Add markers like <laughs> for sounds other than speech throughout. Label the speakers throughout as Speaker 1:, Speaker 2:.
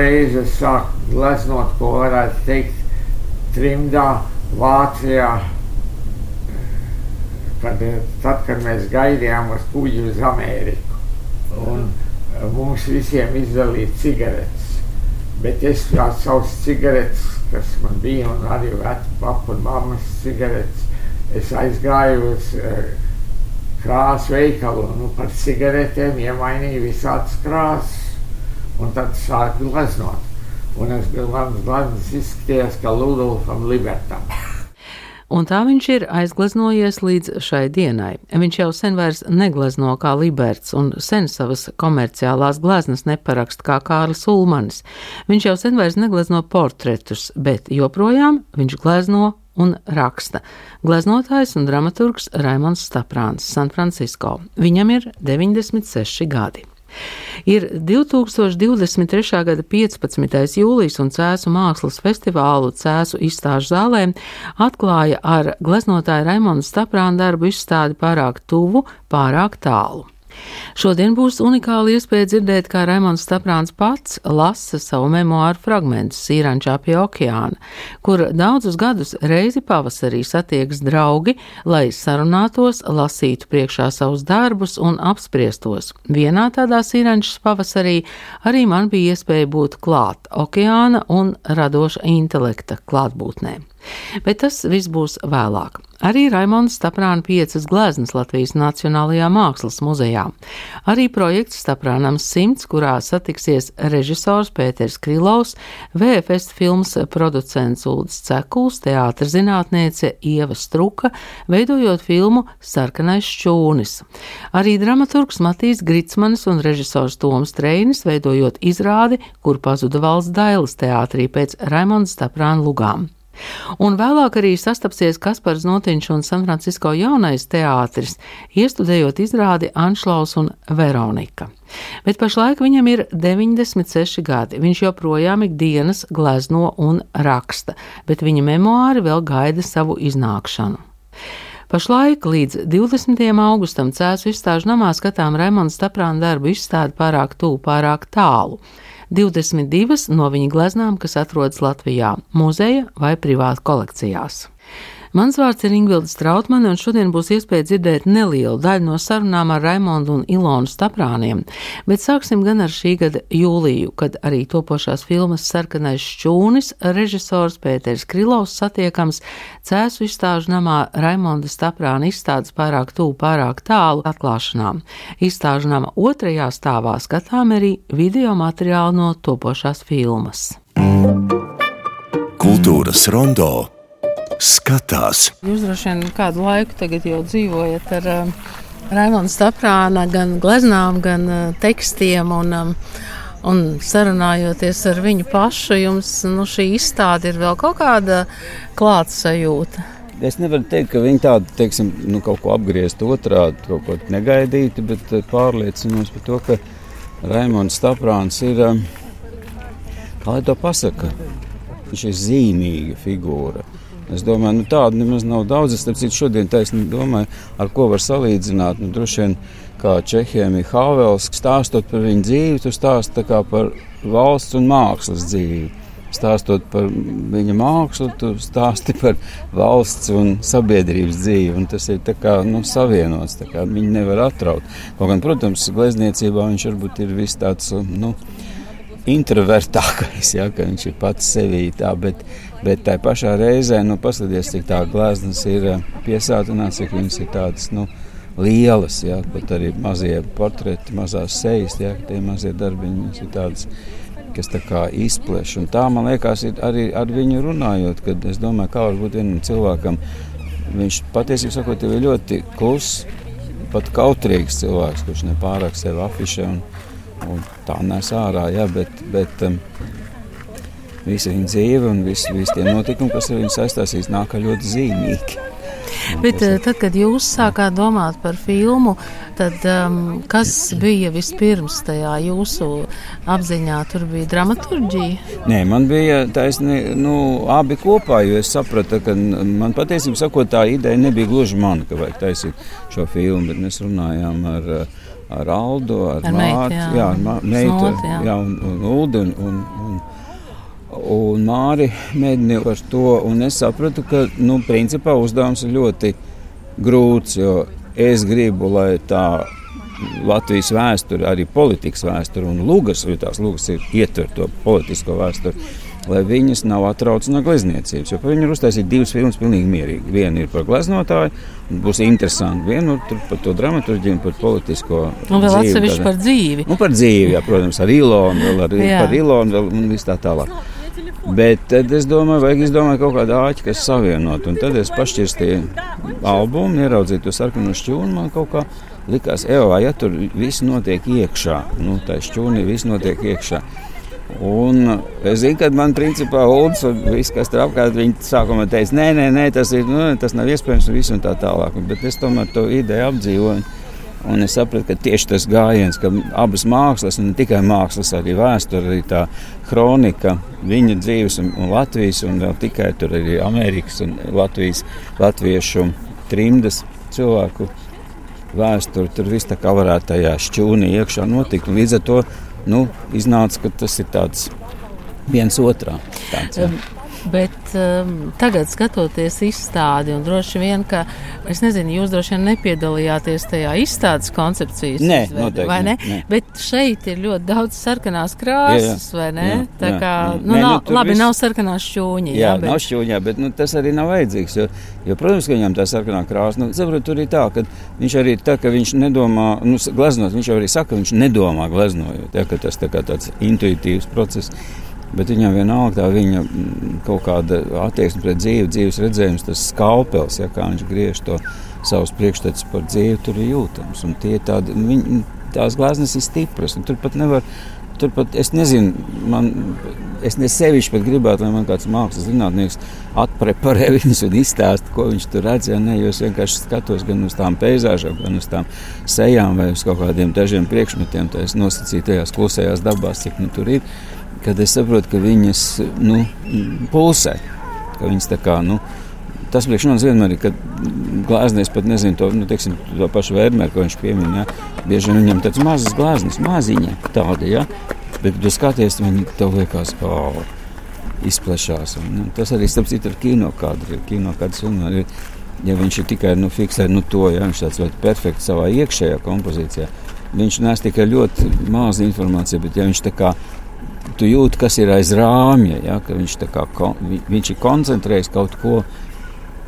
Speaker 1: Pirmo reizi es sāku gleznot, ko varētu teikt, trimdā, Vācijā. Kad, tad, kad mēs gaidījām uz kuģi uz Ameriku. Un mums visiem izdalīja cigaretes. Bet es tās savas cigaretes, kas man bija, un arī vecu papu un mammas cigaretes, es aizgāju uz uh, krāsu veikalu nu, par cigaretēm, iemainīju visādas krāsas un tad sāku gleznot. Un es, mans gleznas izskatījās kā Ludolfam Libertam.
Speaker 2: un tā viņš ir aizgleznojies līdz šai dienai. Viņš jau sen vairs neglezno kā Liberts un sen savas komerciālās gleznas neparakst kā Kārlis Ulmanis. Viņš jau sen vairs neglezno portretus, bet joprojām viņš glezno un raksta. Gleznotājs un dramaturgs Raimons Staprāns, San Francisco. Viņam ir 96 gadi. Ir 2023. gada 15. jūlijas un Cēsu mākslas festivālu Cēsu izstāžu zālē atklāja ar gleznotāju Raimondu Staprānu darbu izstādi pārāk tuvu, pārāk tālu. Šodien būs unikāla iespēja dzirdēt, kā Raimons Staprāns pats lasa savu memoāru fragmentus Sīrančā pie okeāna, kur daudzus gadus reizi pavasarī satiekas draugi, lai sarunātos, lasītu priekšā savus darbus un apspriestos. Vienā tādā Sīrančas pavasarī arī man bija iespēja būt klāt okeāna un radoša intelekta klātbūtnē. Bet tas viss būs vēlāk. Arī Raimonds Staprāna piecas gleznas Latvijas Nacionālajā Mākslas muzejā. Arī projekts Staprānams simts, kurā satiksies režisors Pēters Krilovs, VFS filmas producents Uldis Cekuls, teātra zinātniece Ieva Struka, veidojot filmu Sarkanais šķūnis. Arī dramaturgs Matīs Gritsmanis un režisors Toms Treinis veidojot izrādi, kur pazuda valsts dailes teātrī pēc Raimonda Staprāna lugām. Un vēlāk arī sastapsies Kaspars Notiņš un San Francisco jaunais teātris, iestudējot izrādi Anšlaus un Veronika. Bet pašlaik viņam ir 96 gadi. Viņš joprojām ikdienas glezno un raksta, bet viņa memoāri vēl gaida savu iznākšanu. Pašlaik līdz 20. augustam Cēzu izstāžu namā skatām Raimonda Staprāna darbu izstādi pārāk tuvu, pārāk tālu. 22 no viņa gleznām, kas atrodas Latvijā, muzeja vai privātu kolekcijās. Mans vārds ir Ingvilda Strautmane, un šodien būs iespēja dzirdēt nelielu daļu no sarunām ar Raimondu un Ilonu Staprāniem, bet sāksim gan ar šī gada jūliju, kad arī topošās filmas Sarkanais šķūnis režisors Pēters Krilovs satiekams Cēsu izstāžu namā Raimonda Staprāna izstādes pārāk tūlu, pārāk tālu atklāšanām. Izstāžu nama otrajā stāvā skatām arī video materiālu no topošās filmas.
Speaker 3: Kultūras rondo skatās.
Speaker 2: Jūs droši vien kādu laiku tagad jau dzīvojat ar um, Raimonda Staprāna gan gleznām, gan uh, tekstiem un, um, un sarunājoties ar viņu pašu, jums nu, šī izstāde ir vēl kaut kāda klātsajūta.
Speaker 4: Es nevaru teikt, ka viņi tādu teiksim, nu, kaut ko apgriezt otrādi, kaut ko negaidīti, bet uh, pārliecinos par to, ka Raimons Staprāns ir, um, kā lai to pasaka, viņš ir zīmīga figūra. Es domāju, nu, tādu nemaz nav daudz. Es saprotu, šodien taisnīgi domāju, ar ko var salīdzināt. Nu, droši vien kā Čehijam ir Havels, stāstot par viņu dzīvi, tu stāsti par valsts un mākslas dzīvi. Stāstot par viņa mākslu, tu stāsti par valsts un sabiedrības dzīvi. Un tas ir kā, nu, savienots, kā viņi nevar atraut. Kaut gan, protams, glezniecībā viņš varbūt ir vis tāds. Nu, introvertākais, ja, ka viņš ir pats sevī tā, bet, bet tā pašā reizē, nu, paskatieties, cik tā glāznas ir eh, piesātināts, cik viņas ir tādas, nu, lielas, ja, pat arī mazie portreti, mazās sejas, ja, tie mazie darbiņi, ir tādas, kas tā kā izpleš, un tā, man liekas, ir arī ar viņu runājot, kad es domāju, kā varbūt vienam cilvēkam, viņš patiesībā sakot, ir ļoti kluss, pat kautrīgs cilvēks, kurš nepārāk sevi afišē un, un tā nes ārā. Ja, bet, bet, um, Visa viņa dzīve un visi, visi tie notikumi, kas ar viņu saistās, nāk ļoti zīmīgi. <laughs>
Speaker 2: Bet uh, tad, kad jūs sākāt domāt par filmu, tad um, kas bija vispirms tajā jūsu apziņā? Tur bija dramaturģija?
Speaker 4: Nē, man bija taisni, nu, abi kopā, jo es sapratu, ka man patiesībā sakot, tā ideja nebija gluži mana, ka vajag taisīt šo filmu, bet mēs runājām ar ar Aldu, ar,
Speaker 2: Ar
Speaker 4: Mārtu,
Speaker 2: jā.
Speaker 4: ar meitu,
Speaker 2: jā,
Speaker 4: un, un Uldu un, un, un, Māri mēģināja par to, es sapratu, ka, nu, principā uzdevums ir ļoti grūts, jo es gribu, lai tā Latvijas vēsture, arī politikas vēsture un lugas, jo tās lugas ir ietver to politisko vēsturi, lai viņas nav atrauc no glezniecības. Viņu ir uztaisīt divas filmas pilnīgi mierīgi. Viena ir par gleznotāju, būs interesanti. Tur par to dramaturģiju un par politisko
Speaker 2: Un vēl atsevišķi par dzīvi.
Speaker 4: Un par dzīvi, jā, protams, ar Ilonu, vēl ar, par Ilonu un viss tā tālāk. Bet tad es domāju, vajag izdomāt kaut kādu āķi, kas savienot. Un tad es pašķirstīju albumu, ieraudzīju to sarkanu šķūnu. Man kaut kā likās, Eva, ja tur viss notiek iekšā, nu, tā šķūnī viss notiek iekšā. Un es zinu, ka man principā Ulds un viss, kas tur apkārt, viņi sākumā teica, nē, nē, nē tas, ir, nu, tas nav iespējams un viss un tā tālāk. Bet es tomēr to ideju apdzīvoju. Un es sapratu, ka tieši tas gājiens, ka abas mākslas, ne tikai mākslas, arī vēsture, arī tā kronika, viņa dzīves un, un Latvijas, un vēl tikai tur arī Amerikas un Latvijas, latviešu trimdas cilvēku vēsture, tur viss tā kā varētu tajā šķūnī iekšā notikt. Līdz ar to nu, iznāca, ka tas ir tāds viens otrā. Tāds, jā.
Speaker 2: Bet um, tagad, skatoties izstādi, un droši vien, ka es nezinu, jūs droši vien nepiedalījāties tajā izstādes koncepcijas
Speaker 4: Nē,
Speaker 2: izveidē,
Speaker 4: noteikti
Speaker 2: vai ne?
Speaker 4: ne, nē.
Speaker 2: Bet šeit ir ļoti daudz sarkanās krāsas,
Speaker 4: Jā, jā.
Speaker 2: vai ne?
Speaker 4: Jā,
Speaker 2: Tā
Speaker 4: jā,
Speaker 2: kā,
Speaker 4: jā.
Speaker 2: nu,
Speaker 4: Nē, nu,
Speaker 2: nav,
Speaker 4: tur
Speaker 2: labi,
Speaker 4: viss-
Speaker 2: nav sarkanās šķūņi,
Speaker 4: Jā,
Speaker 2: bet
Speaker 4: nav šķūņā, bet nu, tas arī nav vajadzīgs. Jo, jo, protams, ka viņam tā sarkanā krāsa, nu, saprot, tur ir tā, ka viņš arī tā, ka viņš nedomā, nu, gleznot, viņš arī saka, ka viņš nedomā gleznojot, ja, ka tas tā kā tāds intuitīvs process. Bet viņam vienalga tā viņa mm, kaut kāda attieksme pret dzīvi, dzīves redzējums, tas skalpels, ja, kā viņš griež to savus priekšstats par dzīvi, tur ir jūtams. Un tie tādi, viņi, tās glāzes ir stipras, un tur pat nevar, tur pat, es nezinu, man, es ne sevišķi pat gribētu, lai man kāds mākslas zinātnieks atpreparē <laughs> viņus un izstāsta, ko viņš tur redz, ja ne, jo es vienkārši skatos gan uz tām peizāžām, gan uz tām sejām vai uz kaut kādiem dažiem priekšmetiem, tā es nosacīju tajās klusējās dabās, cik nu tur ir, kad es saprotu, ka viņas, nu, pulsē, ka viņas kā, nu, Tas priekš manis vienmēr ir, kad glāznieks pat nezina to, nu, teiksim, to pašu vērmēru, ko viņš piemin. Ja? Bieži vien viņam tāds mazs glāznis, maziņa tāda, ja? bet, kad tu skaties, viņi tev liekas, oh, izplešās. Un, nu, tas arī, starp citu, ar kino kadru. Ir kino kadrs vienmēr ir, ja viņš ir tikai, nu, fiksē, nu, to, ja viņš tāds ļoti perfekts savā iekšējā kompozīcijā, viņš nes tikai ļoti mazu informāciju, bet ja viņš tā kā tu jūti, kas ir aiz rāmja, ja, ka viņš, kā, viņš ir koncentrējis kaut ko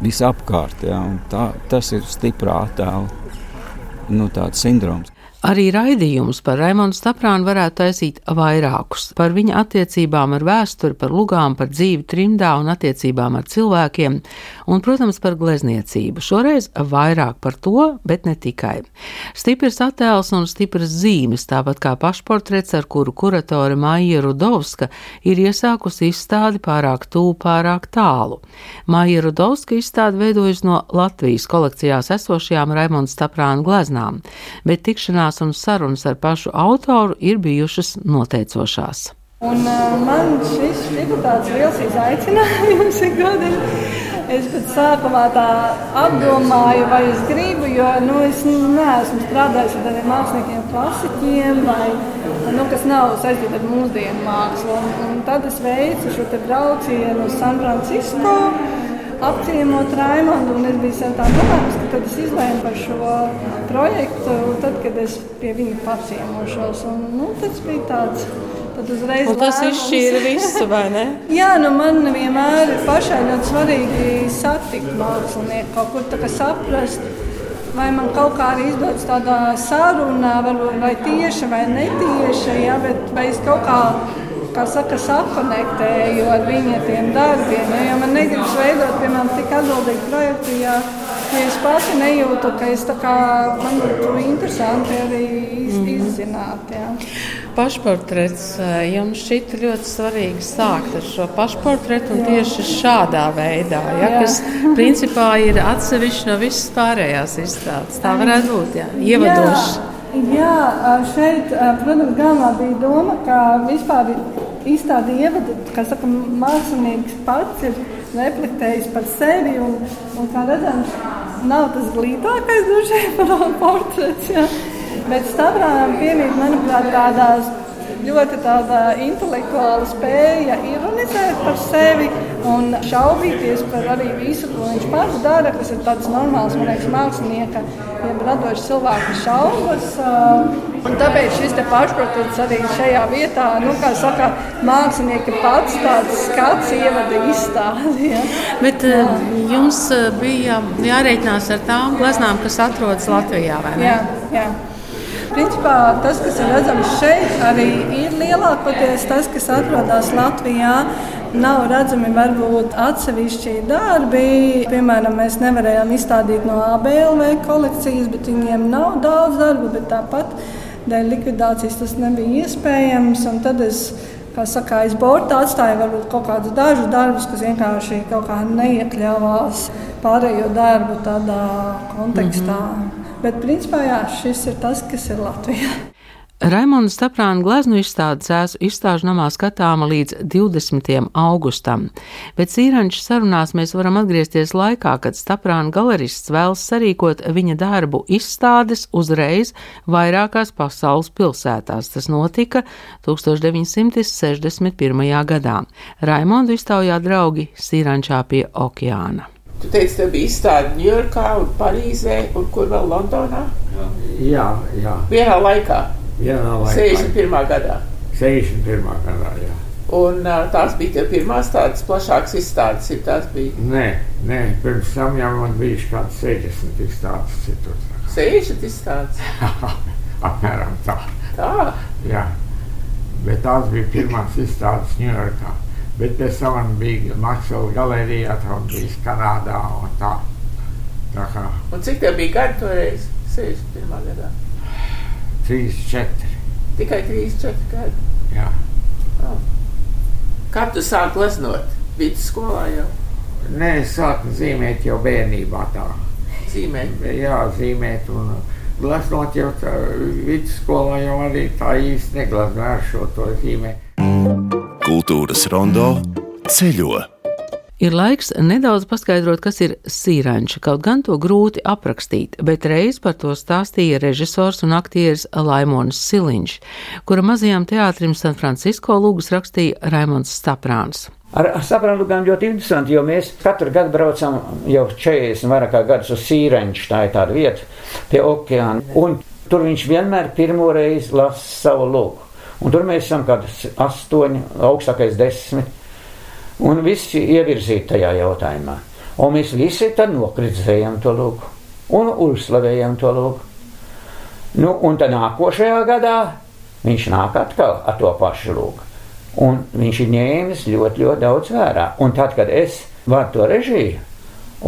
Speaker 4: visapkārt. Ja, tā, tas ir stiprā attēla nu, tāds sindroms.
Speaker 2: Arī raidījumus par Raimonu Staprānu varētu taisīt vairākus. Par viņa attiecībām ar vēsturi, par lugām, par dzīvi trimdā un attiecībām ar cilvēkiem, un, protams, par glezniecību. Šoreiz vairāk par to, bet ne tikai. Stiprs attēls un stipras zīmes, tāpat kā pašportrets, ar kuru kuratore Maija Rudovska ir iesākusi izstādi pārāk tūlu, pārāk tālu. Maija Rudovska izstādi veidojas no Latvijas kolekcijās esošajām Raimonda Staprāna gleznām, bet tikšanās un sarunas ar pašu autoru ir bijušas noteicošās.
Speaker 5: Un, uh, man šis ir tāds liels izaicinājums. <laughs> ik gadi. Es pat sākumā tā apdomāju, vai es gribu, jo nu, es neesmu strādājis ar tādiem māksliniekiem, klasiķiem, vai, nu, kas nav saistīti ar mūsdienu mākslu. Un, un tad es veicu šo braucienu uz San Francisco. Apciemot Raimondu, un es biju sev tā domājis, ka tad es izlēmu par šo projektu, tad, kad es pie viņa paciemošos. Un, nu, tas bija tāds, tad uzreiz
Speaker 2: Un tas izšķīra visu, vai ne? <laughs>
Speaker 5: Jā, nu man vienmēr ir pašai ļoti svarīgi satikt mākslinieku, kaut kur tā kā saprast, vai man kaut kā arī izdodas tādā sarunā, varbūt vai tieši vai netieši, jā, bet vai es kaut kā, kā saka, sakonektēju ar viņa tiem darbiem, jā, jo man negribas veidot, piemēram, tik atbildīgu projektu, ja, ja es pati nejūtu, ka es tā kā, man būtu interesanti arī iz, izzināt, jā.
Speaker 2: Pašportrets eh, jums šķita ļoti svarīgi sākt ar šo pašportretu un tieši šādā veidā, ja,
Speaker 5: Jā.
Speaker 2: kas <laughs> principā ir atsevišķi no visas pārējās izstādes. Tā varētu būt, jā, ievadoši.
Speaker 5: Jā, jā, šeit, protams, galvenā bija doma, ka vispār izstāde ievada, kā saka, mākslinieks pats ir reflektējis par sevi un, un kā redzams, nav tas glītākais vien par portrets, jā. Bet Stavrānam piemīt, manuprāt, tādās ļoti tāda intelektuāla spēja ironizēt par sevi un šaubīties par arī visu, ko viņš pats dara, kas ir tāds normāls, man liekas, mākslinieka, jeb radošs cilvēku šaubas. Un tāpēc šis pašprotams arī šajā vietā, nu, kā saka, mākslinieki pats tāds skats ievada izstādi. Ja?
Speaker 2: Bet Jā. jums bija jārēķinās ar tām gleznām, kas atrodas Latvijā, vai ne?
Speaker 5: Jā, jā. Principā tas, kas ir redzams šeit, arī ir lielākoties tas, kas atrodas Latvijā. Nav redzami varbūt atsevišķi darbi. Piemēram, mēs nevarējām izstādīt no ABLV kolekcijas, bet viņiem nav daudz darbu. Tāpat dēļ likvidācijas tas nebija iespējams. Tad es kā saka, aiz borta atstāja varbūt kaut kādus dažus darbus, kas vienkārši kaut kā neiekļāvās pārējo darbu tādā kontekstā. Mm -hmm. Bet, principā, jā, šis ir tas, kas ir Latvijā.
Speaker 2: Raimonda Staprāna gleznu izstāde cēsu izstāžu namā skatāma līdz 20. augustam, bet Sīranča sarunās mēs varam atgriezties laikā, kad Staprāna galerists vēlas sarīkot viņa darbu izstādes uzreiz vairākās pasaules pilsētās. Tas notika 1961. gadā. Raimondu iztaujā draugi Sīrančā pie okeāna.
Speaker 6: Tu teici, tev bija izstāde Ņujorkā, Parīzē, un kur vēl Londonā?
Speaker 1: Jā, jā.
Speaker 6: Vienā laikā.
Speaker 1: Vienā laikā.
Speaker 6: 61. gadā.
Speaker 1: 61. gadā, jā.
Speaker 6: Un tās bija tie pirmās tādas plašākas izstādes, ir tās bija?
Speaker 1: Nē, nē, pirms tam jau man bija kāds 60 izstādes citur.
Speaker 6: 60 izstādes? <laughs>
Speaker 1: Apmēram tā.
Speaker 6: Tā?
Speaker 1: Jā. Bet tās bija pirmās izstādes Ņujorkā. Bet pēc tam bija Maksela galerijā, un bija Kanādā un tā. tā kā.
Speaker 6: Un cik tev bija gadi toreiz? 61. gadā?
Speaker 1: 3, 4.
Speaker 6: Tikai 3, 4 gadi?
Speaker 1: Jā.
Speaker 6: Oh. Kā tu sāki leznot? Vidusskolā jau?
Speaker 1: Nē, es sāku zīmēt jau bērnībā tā.
Speaker 6: Zīmēt?
Speaker 1: Jā, zīmēt un gleznot jau vidusskolā jau arī tā īsti negleznoju ar šo to zīmēt.
Speaker 3: Kultūras rondo ceļo.
Speaker 2: Ir laiks nedaudz paskaidrot, kas ir sīranča, kaut gan to grūti aprakstīt, bet reiz par to stāstīja režisors un aktieris Laimons Siliņš, kura mazajam teātrim San Francisco lūgus rakstīja Raimons Staprāns.
Speaker 7: Ar, ar saprātām ļoti interesanti, jo mēs katru gadu braucam jau 40 vairāk gadus uz Sīrenču, tā ir tāda vieta pie okeāna, un tur viņš vienmēr pirmo reizi lasa savu lūgu. Un tur mēs esam kaut kādi astoņi, augstākais desmit. Un visi ievirzīti tajā jautājumā. Un mēs visi tad nokritizējam to lūgu un uzslavējam to lūgu. Nu, un tad nākošajā gadā viņš nāk atkal ar to pašu lūgu. Un viņš ir ņēmis ļoti, ļoti daudz vērā. Un tad, kad es varu to režiju,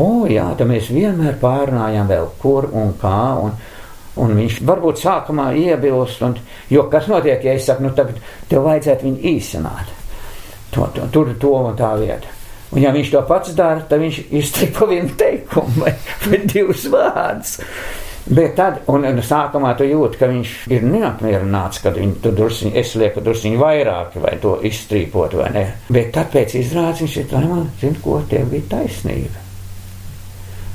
Speaker 7: o jā, tad mēs vienmēr pārnājam vēl kur un kā. Un, Un viņš varbūt sākumā iebilst, un, jo kas notiek, ja es saku, nu, tad tev vajadzētu viņu īsināt. To, to, tur, to un tā vieta. Un, ja viņš to pats dara, tad viņš izstrīpo vienu teikumu vai, vai divus vārdus. Bet tad, un, un sākumā tu jūti, ka viņš ir neapmierināts, kad viņi tur druskuļi, es lieku druskuļi vairāk, vai to izstrīpot, vai ne. Bet tad pēc izrādes viņš ir, man, zinu, ko tev bija taisnība.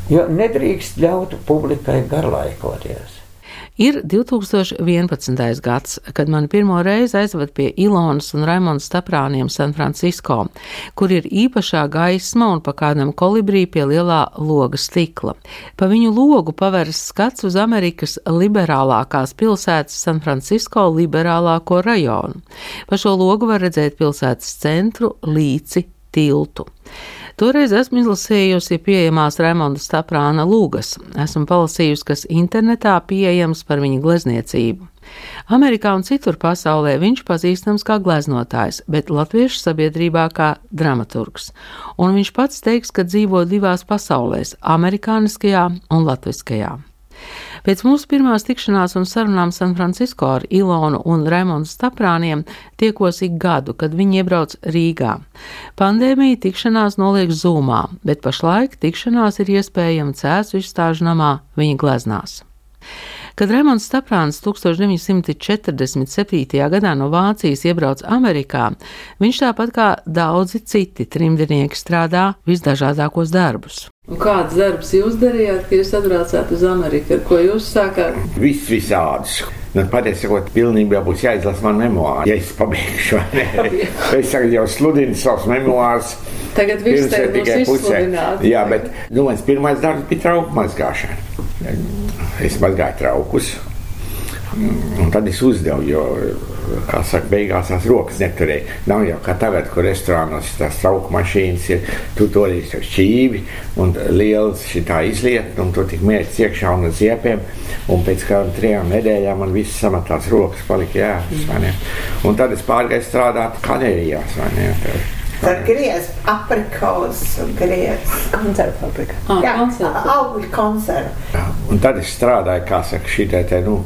Speaker 7: Jo nedrīkst ļaut publikai garlaikoties.
Speaker 2: Ir 2011. gads, kad mani pirmo reizi aizved pie Ilonas un Raimonda Staprāniem San Francisco, kur ir īpašā gaisma un pa kādam kolibrī pie lielā loga stikla. Pa viņu logu paveras skats uz Amerikas liberālākās pilsētas San Francisco liberālāko rajonu. Pa šo logu var redzēt pilsētas centru, līci, tiltu. Toreiz esmu izlasījusi pieejamās Raimonda Staprāna lūgas. Esmu palasījusi, kas internetā pieejams par viņa glezniecību. Amerikā un citur pasaulē viņš pazīstams kā gleznotājs, bet latviešu sabiedrībā kā dramaturgs. Un viņš pats teiks, ka dzīvo divās pasaulēs - amerikāniskajā un latviskajā. Pēc mūsu pirmās tikšanās un sarunām San Francisco ar Ilonu un Raimondu Staprāniem tiekos ik gadu, kad viņi iebrauc Rīgā. Pandēmija tikšanās noliek zūmā, bet pašlaik tikšanās ir iespējama cēsu izstāžu namā viņa gleznās. Kad Raimons Staprāns 1947. gadā no Vācijas iebrauca Amerikā, viņš tāpat kā daudzi citi trimdnieki strādā visdažādākos darbus. Un kāds darbs jūs darījāt, kad jūs atbraucāt uz Ameriku? Ar ko jūs sākāt?
Speaker 1: Viss visāds. Nu, Patiesībā, pilnībā būs jāizlasa man memoāri, ja es pabeigšu. <laughs> es tagad jau sludinu savus memoārus.
Speaker 6: Tagad viss
Speaker 1: ir tikai pusē. Jā, bet nu, mans pirmais darbs bija trauku mazgāšana. Es mazgāju traukus. Un tad es uzdevu, jo, kā saka, beigās tās rokas neturēja. Nav jau kā tagad, kur restorānos tās trauku mašīnas ir. Tu to arī ar šķīvi un liels šitā izliet, un tu tik mērķis iekšā un uz ziepiem. Un pēc kādām trijām nedēļām man viss samatās rokas palika jēgas, vai ne? Un tad es pārgāju strādāt kaderijās, vai ne? Tad-
Speaker 8: Tad griez aprikos, griez.
Speaker 9: Koncertu fabrika.
Speaker 6: Ah,
Speaker 8: Jā,
Speaker 6: koncerts.
Speaker 8: augļu konservu.
Speaker 1: Un tad es strādāju, kā saka, šī te, nu,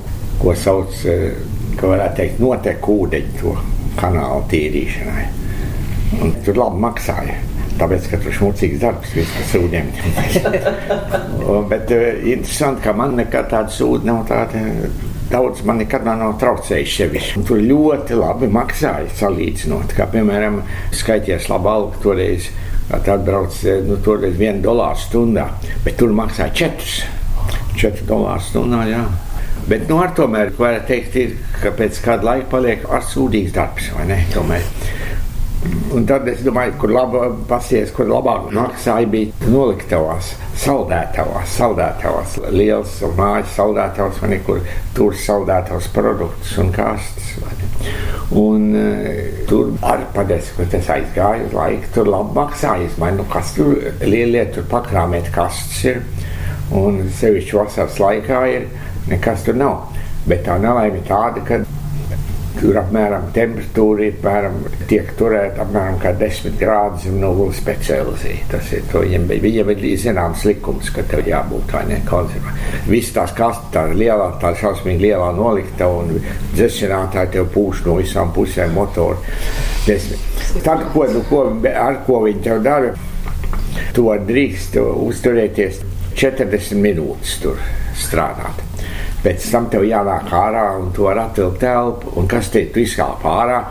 Speaker 1: ko sauc, eh, ka varētu teikt, notiek ūdeņu to kanālu tīrīšanai. Un tur labi maksāja. Tāpēc, ka tur ir šmucīgs darbs, viss ūdeņi. Un, Bet eh, interesanti, ka man nekad tāda sūda nav tāda. Daudz man nekad nav traucējis sevišķi. Tur ļoti labi maksāja salīdzinot. Kā piemēram, skaities labi alga toreiz. Tad atbrauc eh, nu, toreiz vienu dolāru stundā, bet tur maksāja četrus. 4 dolāru stundā. Jā. Bet nu, ar tomēr varētu teikt, ir, ka pēc kāda laika paliek arsūdīgs darbs, vai ne? Tomēr. Un tad es domāju, kur laba, pasies, kur labāk maksāja bija noliktavās, saldētavās, saldētavās, liels mājas saldētavās, vai ne, kur tur saldētavas produktus un ne. Un uh, tur arī padēs, ka tas aizgāja uz laiku, tur labi maksājas, vai nu kas tur lielie, tur pakrāmēt kastes ir. Un sevišķi vasaras laikā ir nekas tur nav. Bet tā nelaime ir tāda, ka tur apmēram temperatūra ir apmēram, tiek turēta apmēram 10 grādus zem nulles Celsija. Tas ir to, viņam, viņam ir zināms likums, ka tev jābūt vai ne konservā. Viss tās kastes, tā lielā, tā šausmīgi lielā nolikta un dzesinātāji tev pūš no visām pusēm motoru. Tad, ko, nu, ko, ar ko viņi tev dara, vari drīkst uzturēties 40 minūtes tur strādāt. Pēc tam tev jānāk ārā un tu vari atvilkt telpu. Un kas te tu izkāp ārā?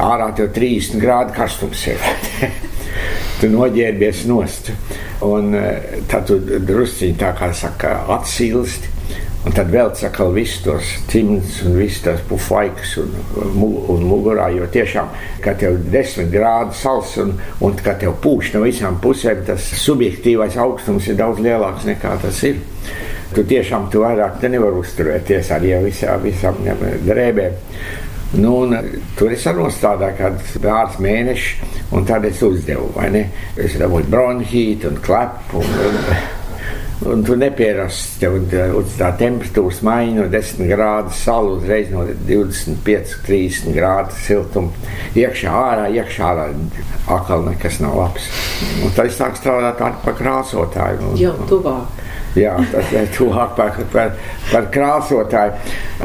Speaker 1: Ārā tev 30 grādu karstums ir. <laughs> tu noģērbies nost. Un eh, tad tu drusciņi tā kā saka atsilsti. Un tad vēl sakal visus tos cimdus un visas tās pufaikas un, un mugurā, jo tiešām, kad tev desmit grādu sals un, un kad tev pūš no visām pusēm, tas subjektīvais augstums ir daudz lielāks nekā tas ir. Tu tiešām tu vairāk te nevar uzturēties ar visā, visām drēbēm. Nu, un, tur es arī strādāju kāds pāris mēnešus, un tad es uzdevu, vai ne? Es dabūju bronhītu un klepu. Un, un, Un tu nepierasti tev tā- uz tā temperatūras maiņa no 10 grādu salu uzreiz no 25, 30 grādu siltuma. Iekšā, ārā, iekšā, ārā. Atkal nekas nav labs. Un tad es sāku strādāt ar par krāsotāju. Un,
Speaker 6: Jau tuvāk.
Speaker 1: Jā, tas ir tuvāk par, par, par krāsotāju.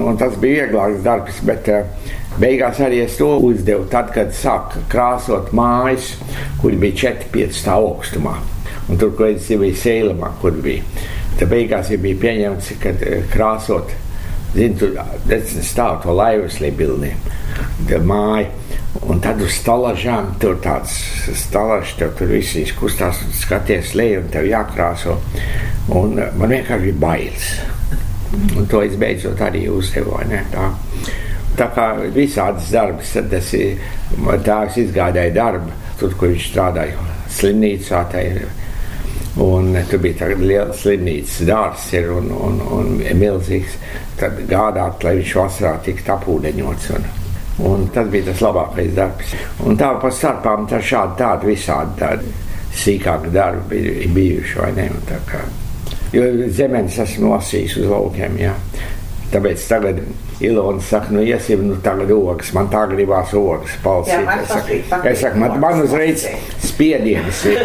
Speaker 1: Un tas bija vieglāks darbs, bet uh, beigās arī es to uzdevu. Tad, kad sāku krāsot mājas, kur bija 4-5 stāvu augstumā. Un tur, kur es jau biju sēlamā, kur bija. Tad beigās jau bija pieņemts, ka eh, krāsot, zinu, tur stāv to laivas lībilniem, māju. Un tad uz stalažām tur tāds stalažs, tev tur viss izkustās un skaties leju un tev jākrāso. Un eh, man vienkārši bija bailes. Un to es beidzot arī ne? Tā. Tā kā visādas darbas, tad tas ir tāds izgādāja darbu, tur, kur viņš strādāja slimnīcā. Tā ir Un tur bija tāds liels slimnīcas dārsts ir un, un, un milzīgs. Tad gādāt, lai viņš vasarā tiktu apūdeņots. Un, un tas bija tas labākais darbs. Un tā pa starpām tā šādi tādi visādi tādi sīkāki darbi bija bijuši, vai ne? Jo zemenes esmu lasījis uz laukiem, jā. Tāpēc tagad Ilona saka, nu iesim, nu tagad ogas, man tā gribās ogas
Speaker 8: Jā, man
Speaker 1: palsīt. Es
Speaker 8: tas
Speaker 1: saku,
Speaker 8: patīk
Speaker 1: es saku, man, man uzreiz spiediens ir.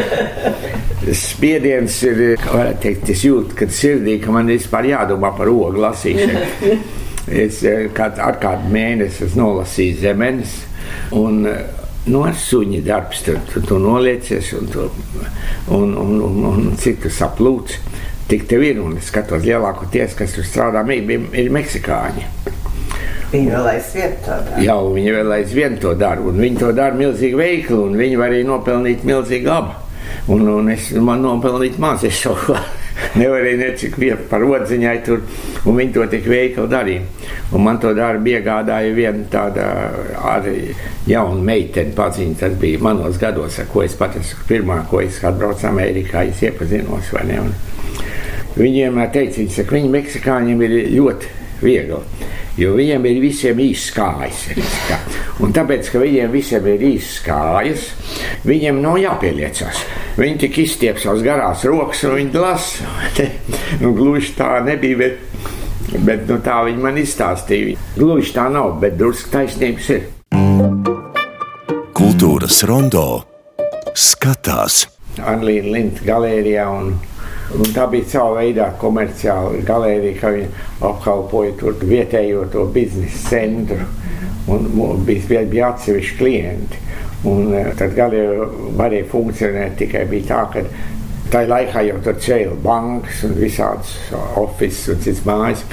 Speaker 1: <laughs> Spiediens ir, varētu teikt, es jūtu, kad sirdī, ka man vispār jādomā par ogu lasīšanu. <laughs> Es eh, kād, ar kādu mēnesi esmu nolasījis zemenes, un eh, nu, ar suņi darbs tur tu, tu noliecies, un, tu, un, un, un, un cik tu saplūci. Tik tev ir, un es skatos lielākoties, kas tur strādā, ir, ir meksikāņi.
Speaker 8: Viņa vēl aizvien to dara.
Speaker 1: Jā, viņi vēl aizvien to dara, un viņi to dara milzīgi veikli, un viņi var arī nopelnīt milzīgi labu. Un, un es man nopelnīju maz, es savu <laughs> Nevarēja necik vietu par odziņai tur, un viņi to tik veikli darīja. Un man to darbu iegādāja viena tāda arī jauna meitene paziņa. Tas bija manos gados, ar ko es pat esmu pirmā, ko es atbraucu Amerikā, es iepazinos, vai ne? Un viņiem teica, viņi saka, viņi meksikāņiem ir ļoti viegli. Jo viņiem ir visiem īsts kājas. Un tāpēc, ka viņiem visiem ir īsts kājas, viņiem nav jāpieliecas. Viņi tik izstiep savas garās rokas un viņi lasa. <laughs> nu, gluži tā nebija, bet, bet nu, tā viņi man izstāstīja. Gluži tā nav, bet drusku taisnības ir.
Speaker 3: Kultūras rondo skatās.
Speaker 1: Anlīna Linta galērijā un Un tā bija sava veida komerciāla galērija, ka viņi apkalpoja tur vietējo to biznesa centru. Un bija, bija atsevišķi klienti. Un e, tad galēja varēja funkcionēt tikai tā, ka tajā laikā jau tur cēlīja bankas un visādas oficiālas un citas mājas.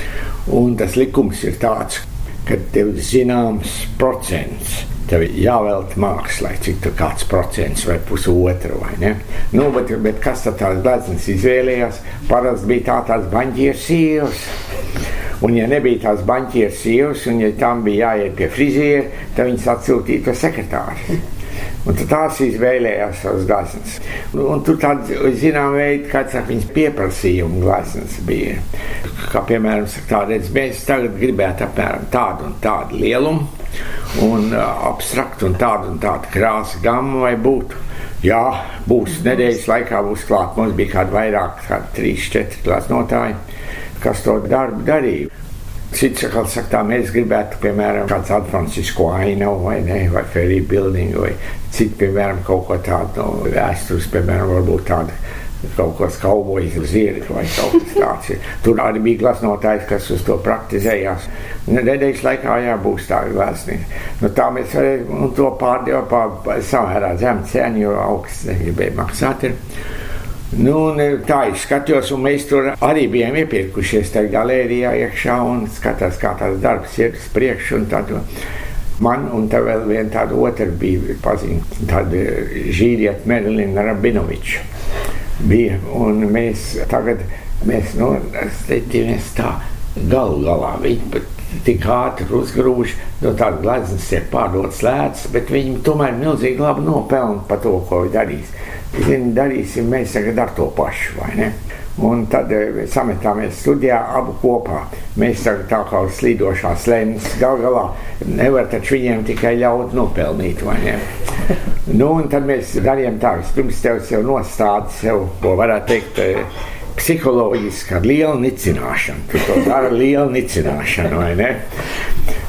Speaker 1: Un tas likums ir tāds, ka tev zināms procents tev ir jāvelta mākslā, cik tur kāds procents vai pusotra vai ne. Nu, bet, bet kas tad tās gleznas izvēlējās? Parasti bija tā tās baņķieru sievas. Un, ja nebija tās baņķieru sievas, un ja tam bija jāiet pie friziera, tad viņas atsūtīja to sekretāru. Un tās izvēlējās savas un tur tāds, zinām, veids, kāds viņas pieprasījuma gleznas bija. Kā piemēram, tā redz, mēs tagad gribētu apmēram tādu un tādu lielumu un uh, abstraktu un tādu un tādu krāsu gammu vai būtu. Jā, būs nedēļas laikā, būs klāt. Mums bija kādi vairāk, kādi trīs, četri glaznotāji, kas to darbu darīja. Cits atkal saka, tā mēs gribētu, piemēram, kādu San Francisco ainavu vai ne, vai Ferry building, vai citu, piemēram, kaut ko tādu no vēstures, piemēram, varbūt tādu kaut kas kaubojas zirgs vai kaut kas tāds. Ir. Tur arī bija glasnotājs, kas uz to praktizējās. Nedēļas laikā jābūt tā vēstnieki. Nu, tā mēs varējām to pārdevām par samērā zemu cenu, jo augsts negribēja maksāt. Ir. Nu, tā es skatījos, un mēs tur arī bijām iepirkušies tajā galērijā iekšā un skatās, kā tās darbs ir uz priekšu. Man un tā vēl viena tāda otra bija pazīstama, tāda žīrieta Merilina Rabinoviča bija. Un mēs tagad, mēs, nu, mēs tā galu galā viņi tik ātri uzgrūž, no tādas gleznas ir pārdotas lētas, bet viņi tomēr milzīgi labi nopelna par to, ko viņi darīs. Zini, darīsim mēs tagad ar to pašu, vai ne? Un tad e, sametāmies studijā abu kopā. Mēs tagad tā kā uz slīdošās lēnas gal galā nevar taču viņiem tikai ļaut nopelnīt, vai ne? <laughs> nu, un tad mēs darījām tā, vispirms tev sev nostādi sev, ko varētu teikt, e, psiholoģiski ar lielu nicināšanu. Tu to dari lielu nicināšanu, vai ne?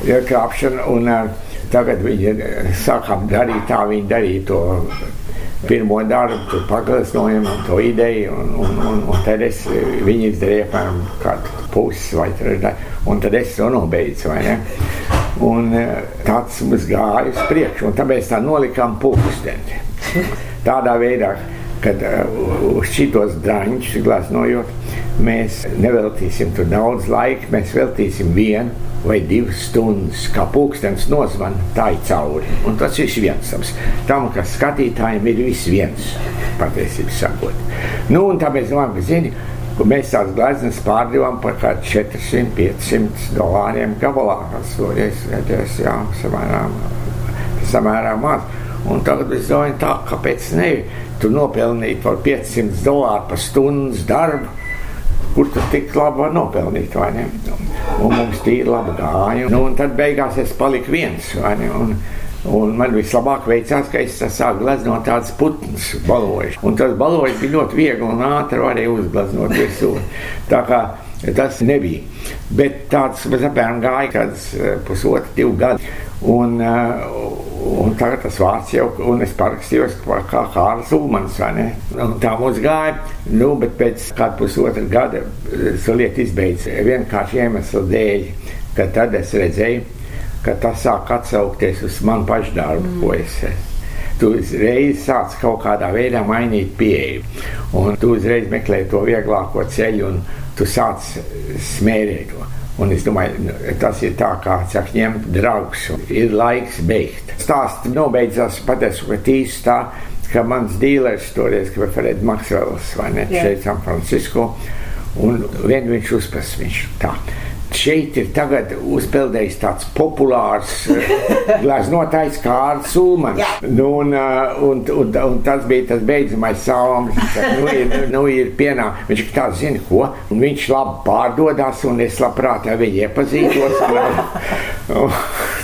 Speaker 1: Krāpšanu, un uh, tagad viņi sākām darīt tā, viņi darīja to pirmo darbu, tur pagasnojam to ideju, un, un, un, un tad es, viņi izdarīja apmēram kādu pusi vai trešdaļu, un tad es to nobeidzu? Un eh, tāds mums gāja uz priekšu, un tāpēc tā nolikām pulksteni. Tādā veidā, kad uh, uz šitos draņķus glaznojot, mēs neveltīsim tur daudz laika, mēs veltīsim vienu vai divas stundas, kā pulkstenis nozvan, tā ir cauri. Un tas ir viens tam, kas skatītājiem ir viss viens, patiesībā sakot. Nu, un tā mēs domājam, ka zini, ka mēs tās gleznas pārdevām par kaut kādiem 400-500 dolāriem gabalā. Tas toreiz redzēs, jā, samērā, samērā maz. Un tagad es domāju, tā, kāpēc ne? Tu nopelnīji par 500 dolāru par stundas darbu kur tu tik labi var nopelnīt, vai ne? Un mums tīri labi gāja. Nu, un tad beigās es paliku viens, vai ne? Un, Un man vislabāk veicās, ka es sāku gleznot tādas putnas balojas. Un tas balojas bija ļoti viegli un ātri varēja uzgleznot visu. Tā kā tas nebija. Bet tāds apmēram gāja kāds eh, pusotru, divu gadu. Un, uh, Un tagad tas vārds jau, un es parakstījos kā Kārlis Ulmans, vai ne? Un tā mums gāja, nu, bet pēc kāda pusotra gada lieta izbeidz vienkārši iemeslu dēļ, ka tad es redzēju, ka tas sāk atsaukties uz manu pašu darbu, mm. ko es esmu tu uzreiz sāc kaut kādā veidā mainīt pieeju. Un tu uzreiz meklē to vieglāko ceļu, un tu sāc smērēt to. Un es domāju, nu, tas ir tā kā saka, ņemt draugus. Ir laiks beigt. Stāsts nobeidzās pateicu, ka tīs tā, ka mans dīlers toreiz, ka Fred Maksvels, vai ne,
Speaker 8: Jā.
Speaker 1: šeit San Francisco, un vien viņš uzpras viņš tā. Šeit ir tagad uzpeldējis tāds populārs eh, <laughs> glaznotājs Kārls Ulmans. Nu, un, eh, un, un, un tas bija tas beidzamais salms. Viņš saka, Nu, ir, nu, ir pienā. Viņš tā zina, ko. Un viņš labi pārdodas, un es labprāt ar viņu iepazītos. Un, un,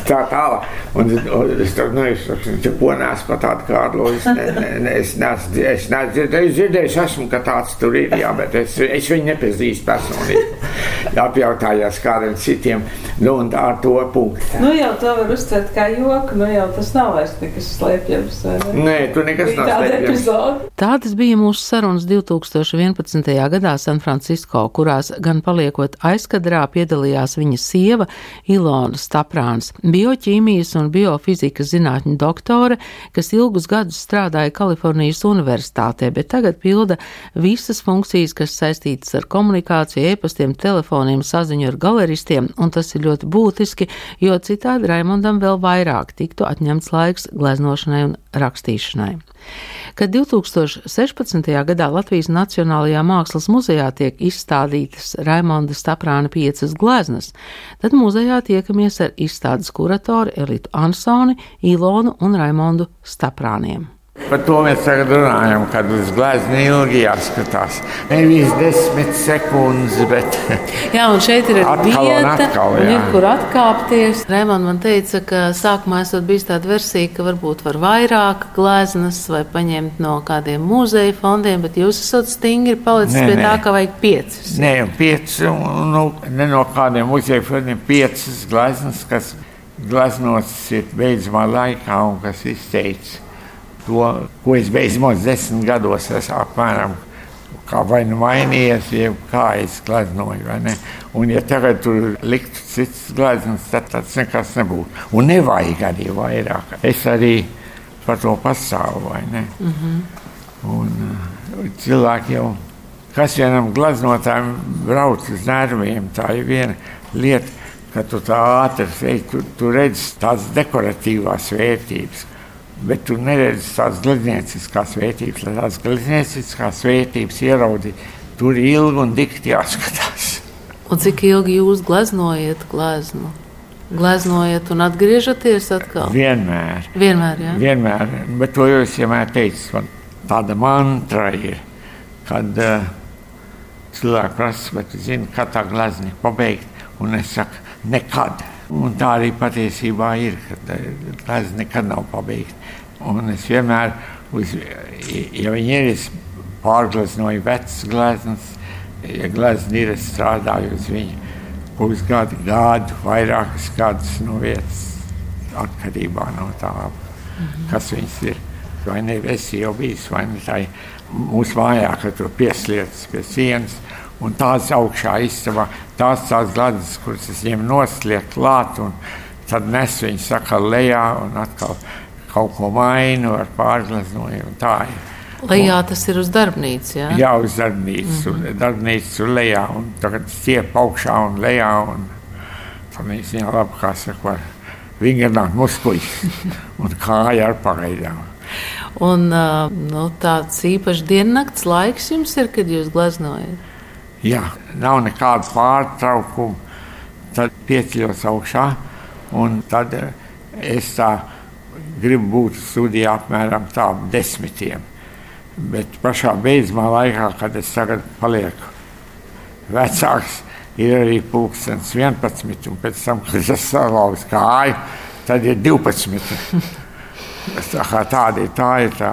Speaker 1: tā tālāk. Un, un es tur nu, es, es, ko neesmu par tādu Kārlu. Es, ne, ne, es neesmu es neesmu dzirdējis, dzirdējis esmu, ka tāds tur ir, jā, bet es, es viņu nepazīstu personīgi. Apjautājās kādiem citiem, nu un tā ar to punktu.
Speaker 9: Nu jau to var uztvert kā joku, nu jau tas nav vairs nekas slēpjams. ne?
Speaker 1: Nē, tu nekas
Speaker 9: Bija
Speaker 1: nav slēpjams.
Speaker 2: Tādas bija mūsu sarunas 2011. gadā San Francisco, kurās gan paliekot aizkadrā piedalījās viņa sieva Ilona Staprāns, bioķīmijas un biofizikas zinātņu doktore, kas ilgus gadus strādāja Kalifornijas Universitātē, bet tagad pilda visas funkcijas, kas saistītas ar komunikāciju, e-pastiem, telefoniem, saziņu ar galeristiem, un tas ir ļoti būtiski, jo citādi Raimondam vēl vairāk tiktu atņemts laiks gleznošanai un rakstīšanai. Kad 2016. gadā Latvijas Nacionālajā Mākslas muzejā tiek izstādītas Raimonda Staprāna piecas gleznas, tad muzejā tiekamies ar izstādes kuratoru Elitu Ansoni, Ilonu un Raimondu Staprāniem.
Speaker 1: Par to mēs tagad runājam, kad uz glezna ilgi jāskatās. Nevis desmit sekundes, bet <laughs>
Speaker 2: Jā, un šeit ir
Speaker 1: un
Speaker 2: vieta, kur atkāpties. Raimonds man teica, ka sākumā esot bijis tāda versija, ka varbūt var vairāk gleznas vai paņemt no kādiem muzeja fondiem, bet jūs esat stingri palicis
Speaker 1: Nē,
Speaker 2: pie
Speaker 1: nē.
Speaker 2: tā, ka vajag piecas.
Speaker 1: Nē, pieci, un, nu, ne no kādiem muzeja fondiem, piecas gleznas, kas gleznotas ir beidzamā laikā un kas izteica to, ko es beidzamos desmit gados esmu apmēram. Kā vai nu mainījies, jeb kā es gleznoju, vai ne? Un, ja tagad tur liktu cits gleznas, tad tas nekas nebūtu. Un nevajag arī vairāk. Es arī par to pastāvu, vai ne? Un uh, cilvēki jau, kas vienam glaznotājam brauc uz nerviem, tā ir viena lieta, ka tu tā ātri veids, tu, tu redzi tās dekoratīvās vērtības. Bet tu neredzi tās glezniecības vērtības, lai tās glezniecības vērtības ieraudzītu. Tur ilgi un dikti jāskatās.
Speaker 2: Un cik ilgi jūs gleznojat gleznu? Gleznojat un atgriežaties atkal?
Speaker 1: Vienmēr.
Speaker 2: Vienmēr, jā.
Speaker 1: Vienmēr, bet to jau es vienmēr teicu. Man tāda mantra ir, kad uh, cilvēki prasa, tu zini, kā tā glezniecība ir pabeigta. Un es saku, nekad. Un tā arī patiesībā ir, ka glezniecība nekad nav pabeigta. Un es vienmēr, uz, ja viņi ir, es pārgleznoju vecas gleznas, ja glezniecība ir, es strādāju uz viņu pusgadu, gadu, vairākas gadus no vietas atkarībā no tā, kas viņas ir. Vai ne esi jau bijis, vai ne tā ir mūsu mājā, ka tur pieslietas pie sienas, un tās augšā istabā, tās tās glazas, kuras es viņiem noslieku klāt, un tad nes viņus atkal lejā, un atkal kaut ko mainu ar pārglaznojumu, un tā ir.
Speaker 2: Lejā tas ir uz darbnīcas, jā?
Speaker 1: Jā, uz darbnīcas, mm -hmm. darbnīcas tur lejā, un tagad stiep augšā un lejā, un tad viņš viņā labi, kā saka, vingrināt muskuļus, <laughs> un kāja ar pagaidām.
Speaker 2: Un nu, tāds īpašs diennakts laiks jums ir, kad jūs gleznojat?
Speaker 1: Jā, nav nekāda pārtraukuma. Tad pieceļos augšā, tad es tā gribu būt studijā apmēram tā ap desmitiem. Bet pašā beidzamā laikā, kad es tagad palieku vecāks, ir arī pulkstenis 11, un pēc tam, kad es salauzu kāju, tad ir 12. <laughs> Tā tāda ir, tā ir tā.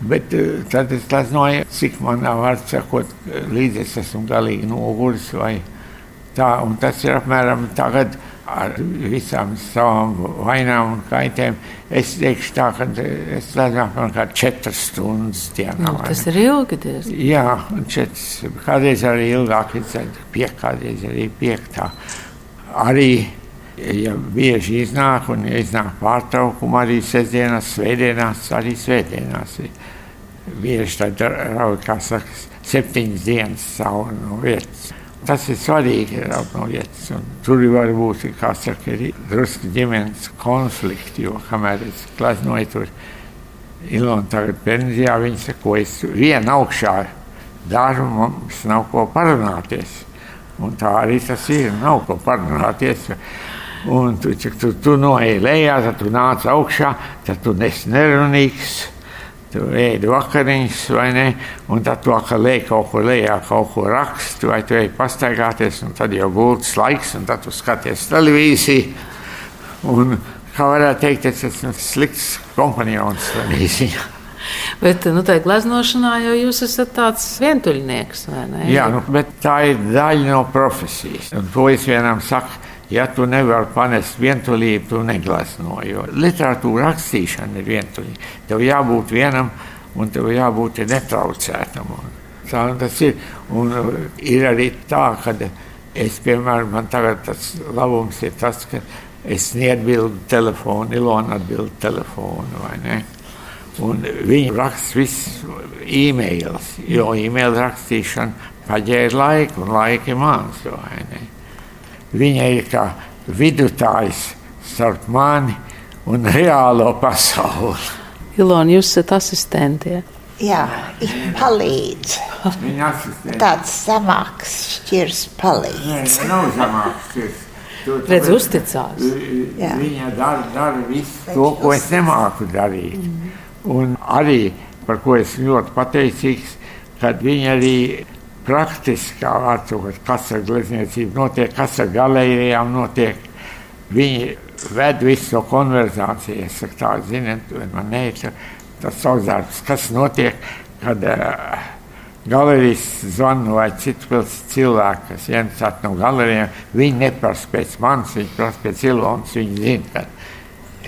Speaker 1: Bet eh, tad es gleznoju, cik man var sakot, līdz es esmu galīgi noguris tā. Tas ir apmēram tagad ar visām savām vainām un kaitēm. Es teikšu tā, ka es gleznoju apmēram kā četras stundas dienā.
Speaker 2: Nu, tas ir ilgi diezgan.
Speaker 1: Jā, četras, kādreiz arī ilgāk, piek, kādreiz arī piektā. Arī, ja bieži iznāk, un iznāk pārtraukuma, arī sestdienās, svētdienās, arī svētdienās. Bieži tad raud, kā saka, septiņas dienas savu no vietas. Tas ir svarīgi, raud no vietas. Un tur var būt, kā saka, arī drusku ģimenes konflikti, jo kamēr es gleznoju tur, Ilona tagad pensijā, viņa saka, ko es vienu augšā daru, mums nav ko parunāties. Un tā arī tas ir, nav ko parunāties. Un tu, cik tu, tu noej lejā, tad tu nāc augšā, tad tu esi nerunīgs, tu ēdi vakariņas vai ne, un tad tu atkal lej kaut ko lejā, kaut ko rakstu, vai tu ej pastaigāties, un tad jau gultas laiks, un tad tu skaties televīziju. Un, kā varētu teikt, es esmu slikts kompanjons televīzijā.
Speaker 2: Bet nu, tajā gleznošanā jau jūs esat tāds vientuļnieks?
Speaker 1: Jā, nu, bet tā ir daļa no profesijas. Un to es vienam saku, ja tu nevari panest vientulību, tu neglezno. Jo literatūra rakstīšana ir vientuļība. Tev jābūt vienam un tev jābūt netraucētam. Un tā tas ir. Un ir arī tā, ka es, piemēram, man tagad tas labums ir tas, ka es neatbildu telefonu, Ilona atbild telefonu vai ne. Un viņi raksta visu e-mailus, jo e-mail rakstīšana paģēra laiku, un laika ir mans. Viņa ir kā vidutājs starp mani un reālo pasauli.
Speaker 2: Ilona, jūs esat asistenti. Ja?
Speaker 8: Jā, palīdz. Tāds zemāks šķirs palīdz.
Speaker 1: Nē, nav zemāks šķirs. Tu- tu-
Speaker 2: Redz, uzticās.
Speaker 8: Jā.
Speaker 1: Viņa dara, dara visu to, ko es nemāku darīt. Un arī par ko es ļoti pateicīgs, kad viņa arī praktiski, kā vārdsakot, kas ar glezniecību notiek, kas ar galerijām notiek. Viņi ved visu to konverzāciju. Es saku, tā, ziniet, man neiet tas savs darbs, kas notiek, kad uh, galerijas zvanu vai citu pilsētu cilvēku, kas ienāca no galerijām, viņi neprasa pēc manis, viņi prasa pēc Ilonas, viņi zina, ka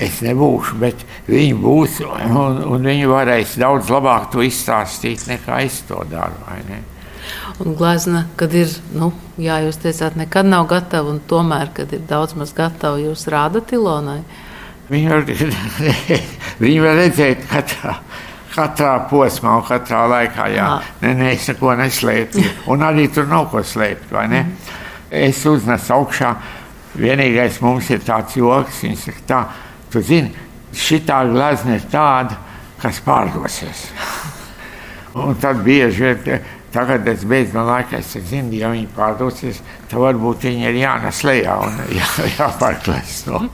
Speaker 1: es nebūšu, bet viņi būs, un, un viņi varēs daudz labāk to izstāstīt, nekā es to daru, vai ne?
Speaker 2: Un glezna, kad ir, nu, jā, jūs teicāt, nekad nav gatava, un tomēr, kad ir daudz maz gatava, jūs rādat Ilonai.
Speaker 1: Viņi var, viņi var redzēt katrā, katrā posmā un katrā laikā. Jā,
Speaker 2: Jā.
Speaker 1: nē, nē, es neko neslēpju. <laughs> Un arī tur nav ko slēpt, vai ne? Es uznesu augšā. Vienīgais mums ir tāds joks, viņš saka, tā, tu zini, šitā glazna ir tāda, kas pārdosies. <laughs> Un tad bieži vien, tagad es beidzu no laika, es zinu, ja viņi pārdosies, tad varbūt viņi ir jānes lejā un <laughs> jā, jāpārklēs no.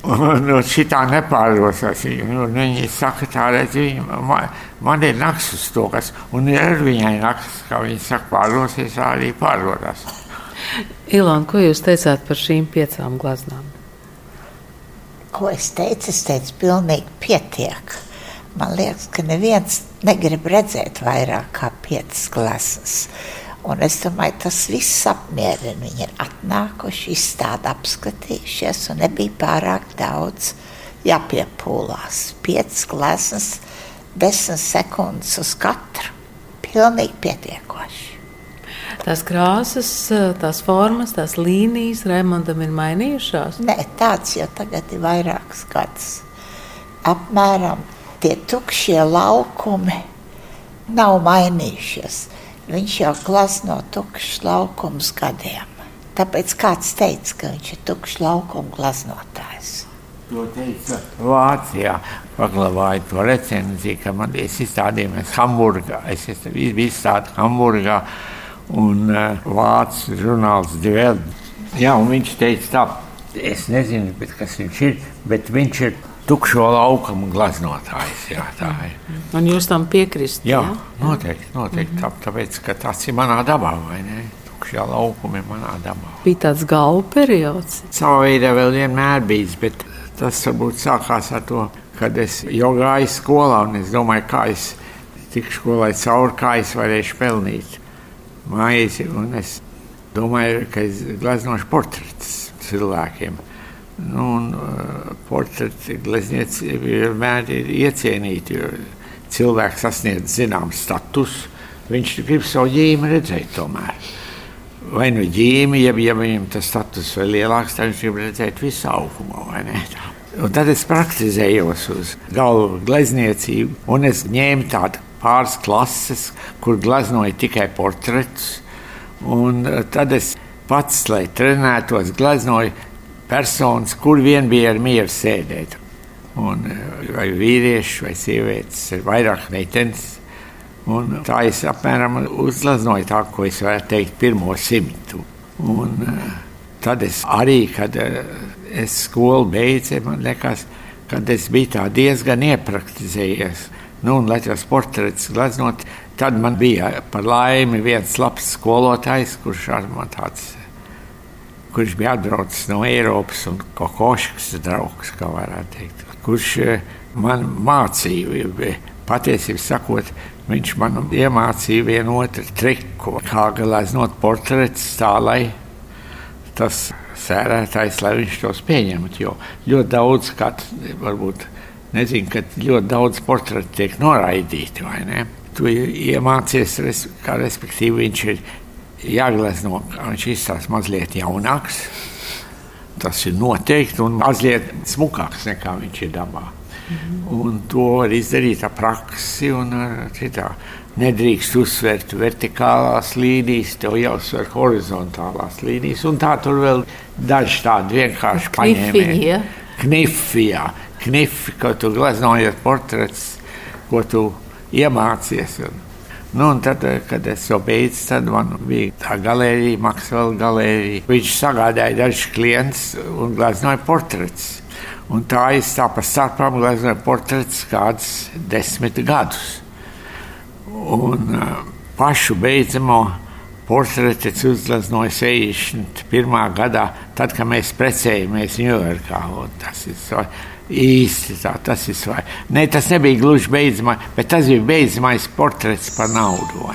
Speaker 1: Un nu, šitā nepārdosās. Nu, viņi saka, tā redz, viņi, man, man ir nakts uz to, kas, un ir ar viņai nakts, kā viņi saka, pārdosies, arī pārdodas.
Speaker 2: Ilona, ko jūs teicāt par šīm piecām glaznām?
Speaker 8: Ko es teicu? Es teicu, pilnīgi pietiek. Man liekas, ka neviens negrib redzēt vairāk kā piecas klases. Un es domāju, tas viss apmierina. Viņi ir atnākuši, izstādi apskatījušies, un nebija pārāk daudz jāpiepūlās. Piecas klases, desmit sekundes uz katru. Pilnīgi pietiekoši.
Speaker 2: Tās krāsas, tās formas, tās līnijas Raimondam ir mainījušās.
Speaker 8: Nē, tāds jau tagad ir vairākus gadus. Apmēram tie tukšie laukumi nav mainījušies. Viņš jau glazno tukšs laukums gadiem. Tāpēc kāds teica, ka viņš ir tukšs laukuma glaznotājs.
Speaker 1: To teica Vācijā. Paglabāju to recenziju, ka man es izstādījos Hamburgā. Es biju izstādījis Hamburgā un uh, vācu žurnāls Divēl. Jā, un viņš teica tā, es nezinu, bet kas viņš ir, bet viņš ir tukšo laukumu glaznotājs. Jā, tā ir.
Speaker 2: Un jūs tam piekrist?
Speaker 1: Jā, noteikti, noteikti. Tā, tāpēc, ka tas ir manā dabā, vai ne? Tukšie laukumi ir manā dabā.
Speaker 2: Bija tāds galvu periods.
Speaker 1: Savā veidā vēl vienmēr bijis, bet tas varbūt sākās ar to, kad es jau gāju skolā un es domāju, kā es tikšu skolai cauri, kā es varēšu pelnīt maizi. Un es domāju, ka es gleznošu portretus cilvēkiem. Nu, un, uh, portreti glezniecība vienmēr ir iecienīta, jo cilvēks sasniedz zināmu statusu. Viņš grib savu ģīmi redzēt tomēr. Vai nu ģīmi, ja, ja viņam tas status vēl lielāks, tad viņš grib redzēt visu augumu. Un tad es praktizējos uz galvu glezniecību, un es ņēmu tādu pāris klases, kur gleznoju tikai portretus. Un eh, tad es pats, lai trenētos, gleznoju personas, kur vien bija ar mieru sēdēt. Un, eh, vai vīrieši vai sievietes ir vairāk meitenes. Un tā es apmēram uzlaznoju tā, ko es varētu teikt, pirmo simtu. Un, eh, tad es arī, kad eh, es skolu beidzu, man liekas, kad es biju tā diezgan iepraktizējies. Nu, un, lai tas portrets glaznot, tad man bija par laimi viens labs skolotājs, kurš ar man tāds kurš bija atbraucis no Eiropas un kokoškas draugs, kā varētu teikt, kurš eh, man mācīja, patiesībā sakot, viņš man iemācīja vienu otru triku, kā gleznot portretus tā, lai tas sērētājs, lai viņš tos pieņemtu, jo ļoti daudz, kā varbūt, nezinu, ka ļoti daudz portretu tiek noraidīti, vai ne? Tu iemācies, kā respektīvi viņš ir jāglezno, ka viņš izstāsta mazliet jaunāks. Tas ir noteikti un mazliet smukāks nekā viņš ir dabā. Mm -hmm. Un to var izdarīt ar praksi un ar citā. Nedrīkst uzsvērt vertikālās līnijas, tev jāuzsver horizontālās līnijas. Un tā tur vēl daži tādi vienkārši paņēmieni. Knifijā. Knifi, ko tu gleznojot portrets, ko tu iemācies. Un, Nu, tad, eh, kad es to beidzu, tad man bija tā galērija, Maksvela galērija. Viņš sagādāja dažus klientus un gleznoja portretus. Un tā es tā pa starpām gleznoju portretus kādus desmit gadus. Un uh, pašu beidzamo portretu es uzgleznoju 61. gadā, tad, kad mēs precējamies Ņujorkā. Tas ir īsti tā, tas ir svarīgi. Ne, tas nebija gluži beidzamais, bet tas bija beidzamais portrets par naudu.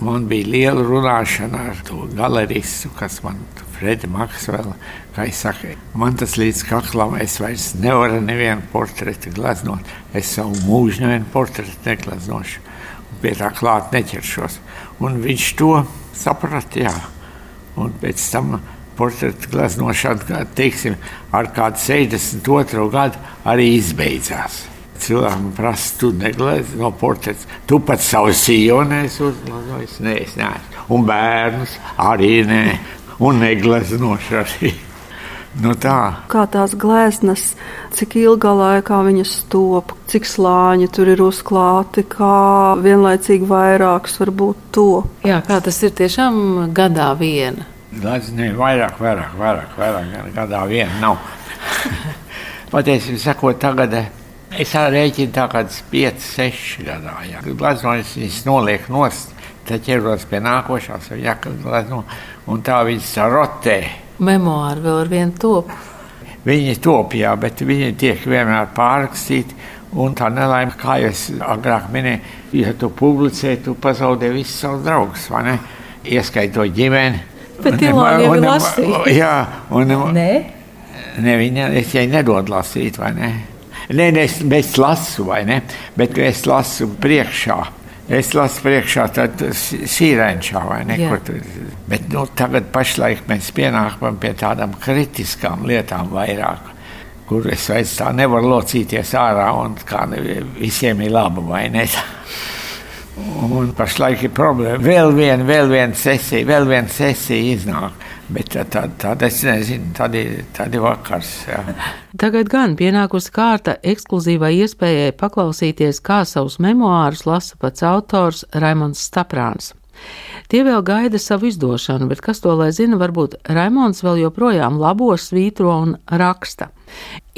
Speaker 1: Man bija liela runāšana ar to galeristu, kas man Fredi Maksvela, kā es saku, man tas līdz kaklam es vairs nevaru nevienu portretu glaznot. Es savu mūžu nevienu portretu neglaznošu, un pie tā klāt neķeršos. Un viņš to saprata, jā. Un pēc tam portretu gleznošana, teiksim, ar kādu 62. gadu arī izbeidzās. Cilvēkam prasa, tu neglezi no portreta. Tu pats savu sījonēs uzgleznojies, nē, es neesmu. Un bērnus arī nē, un negleznošu <laughs> arī. Nu tā.
Speaker 10: Kā tās gleznas, cik ilgā laikā viņas top, cik slāņi tur ir uzklāti, kā vienlaicīgi vairāks var būt to.
Speaker 2: Jā, kā tas ir tiešām gadā viena.
Speaker 1: Glaznieki vairāk, vairāk, vairāk, vairāk gadā viena nav. <laughs> Patiesībā sakot, tagad eh, es rēķinu tā kādas 5, 6 gadā. Glaznojas viņas noliek nost, tad ķeros pie nākošās, jāglazno, un tā viņas rotē.
Speaker 2: Memoāri vēl ar vienu top.
Speaker 1: Viņi top, jā, bet viņi tiek vienmēr pārrakstīti. Un tā nelaime, kā jau es agrāk minēju, ja tu publicē, tu pazaudē visus savus draugus, vai ne? Ieskaitot ģimeni,
Speaker 2: Bet Ilāna jau ir lasīta.
Speaker 1: Jā, un...
Speaker 2: Nē?
Speaker 1: Ne, viņa, es viņai nedodu lasīt, vai ne? Nē, ne, es, es lasu, vai ne? Bet es lasu priekšā. Es lasu priekšā tad sīrēnčā, vai ne? Tur, bet nu, tagad pašlaik mēs pienākam pie tādām kritiskām lietām vairāk, kur es vairs tā nevaru locīties ārā un kā visiem ir laba, vai ne? <laughs> Un pašlaik ir problēma. Vēl viena, vēl viena sesija, vēl viena sesija iznāk. Bet tad, tad, tad es nezinu, tad ir vakars. Jā.
Speaker 2: Tagad gan pienākusi kārta ekskluzīvai iespējai paklausīties, kā savus memoārus lasa pats autors Raimons Staprāns. Tie vēl gaida savu izdošanu, bet kas to lai zina, varbūt Raimons vēl joprojām labo, svītro un raksta.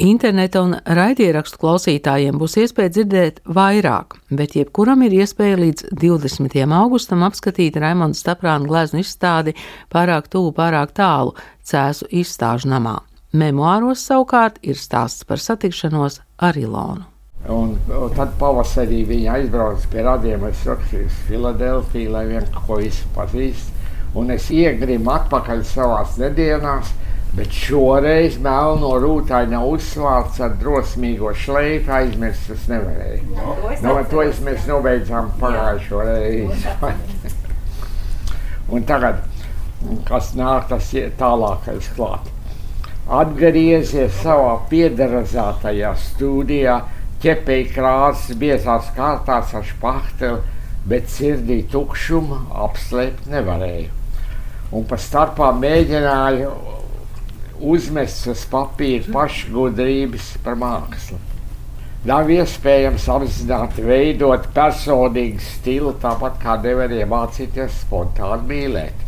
Speaker 2: Interneta un raidierakstu klausītājiem būs iespēja dzirdēt vairāk, bet jebkuram ir iespēja līdz 20. augustam apskatīt Raimonda Staprāna gleznu izstādi pārāk tuvu, pārāk tālu cēsu izstāžu namā. Memoāros savukārt ir stāsts par satikšanos ar Ilonu.
Speaker 1: Un, un tad pavasarī viņa aizbrauca pie radiem. Es rakstīju uz Filadelfiju, lai vien ko visu pazīst. Un es iegrimu atpakaļ savās nedēļās, bet šoreiz melno rūtaina uzsvārts ar drosmīgo šleifu aizmirst es nevarēju. No, nu, to es mēs nobeidzām pagājušo reizi. un tagad, kas nāk, tas ir tālākais klāt. Atgriezies savā piederazētajā studijā, ķepēji krāsas, biezās kārtās ar špahteli, bet sirdī tukšumu apslēpt nevarēju. Un pa starpā mēģināju uzmests uz papīra pašgudrības par mākslu. Nav iespējams apzināti veidot personīgu stilu, tāpat kā nevar iemācīties spontāni mīlēt.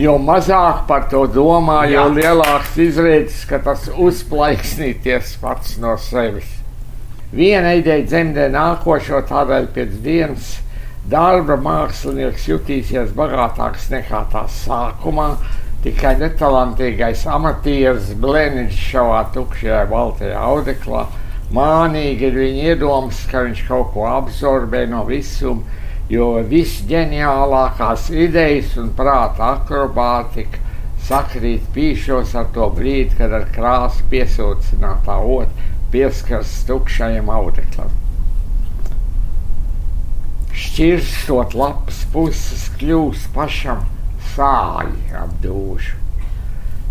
Speaker 1: Jo mazāk par to domā, jo lielāks izredzes, ka tas uzplaiksnīties pats no sevis. Viena ideja dzemdē nākošo, tādēļ pēc dienas darba mākslinieks jutīsies bagātāks nekā tās sākumā, tikai netalantīgais amatieris blēniņš šavā tukšajā baltajā audeklā. Mānīgi ir viņa iedomas, ka viņš kaut ko absorbē no visuma, jo visģeniālākās idejas un prāta akrobātika sakrīt pīšos ar to brīdi, kad ar krāsu piesūcinātā otra pieskars tukšajam audeklam. Šķirstot lapas puses kļūst pašam sāļi ap dūšu.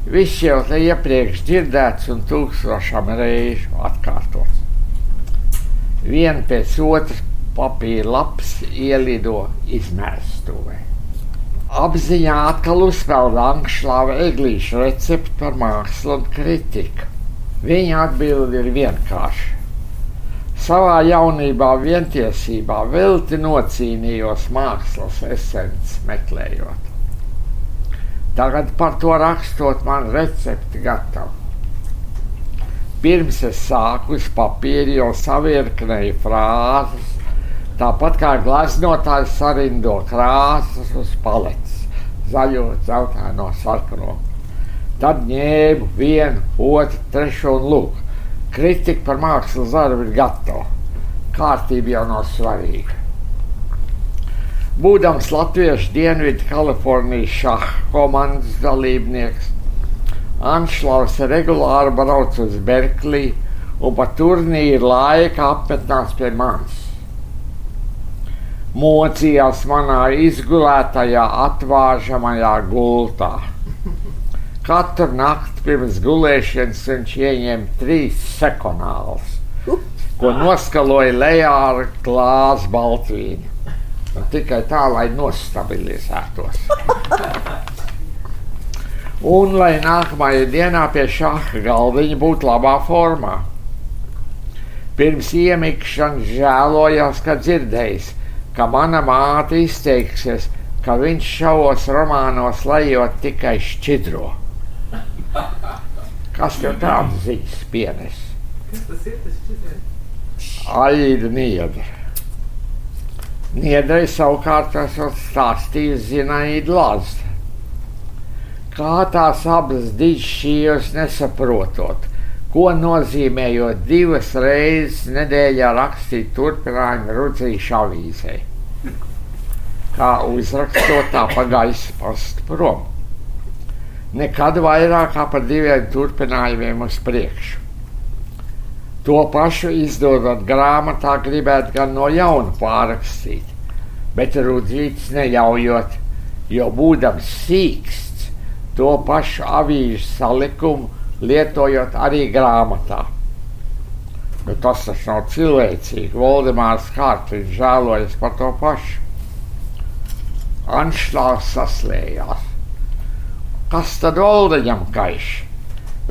Speaker 1: Viss jau te iepriekš dzirdēts un tūkstošam reižu atkārtots. Viena pēc otras papīra lapas ielido izmērstuvē. Apziņā atkal uzspēlda Ankšlāva eglīša recepti par mākslu un kritiku. Viņa atbilde ir vienkārša. Savā jaunībā vientiesībā velti nocīnījos mākslas esences meklējot. Tagad par to rakstot, man recepti gatava. Pirms es sāku uz papīra jau savirknēju frāzes, tāpat kā glaznotājs sarindo krāsas uz paletes, zaļo, dzeltēno, sarkano. Tad ņēmu vienu, otru, trešo un lūk. Kritika par mākslas darbu ir gatava. Kārtība jau nav svarīga. Būdams Latviešu Dienvidu Kalifornijas šaha komandas dalībnieks, Anšlaus regulāri brauc uz Berklī un pa turnīru laika apmetnās pie manis. Mocījās manā izgulētajā, atvāžamajā gultā. Katru nakti pirms gulēšanas viņš ieņem trīs sekonālus, ko noskaloja lejā ar glāzi baltvīnu. Nu, tikai tā, lai nostabilizētos. Un lai nākamajā dienā pie šāda galdiņa būtu labā formā. Pirms iemikšanas žēlojās, ka dzirdējis, ka mana māte izteiksies, ka viņš šavos romānos lejot tikai šķidro. Kas tev tādas ziņas pienes? Kas tas ir? Tas Aida niedra. Niedrai savukārt esot stāstījis Zinaida Lazda. Kā tās abas dižšījos nesaprotot, ko nozīmējot divas reizes nedēļā rakstīt turpinājumu rudzīšu avīzē. Kā uzrakstot tā pa gaisa pastu prom. Nekad vairāk kā par diviem turpinājumiem uz priekšu. To pašu izdodot grāmatā, gribētu gan no jauna pārrakstīt, bet Rudzīts neļaujot, jo būdams sīksts, to pašu avīžu salikumu lietojot arī grāmatā. Nu, tas taču nav cilvēcīgi. Voldemārs Kārtiņš žēlojas par to pašu. Anšlāvs saslējās. Kas tad Oldeņam kaiš?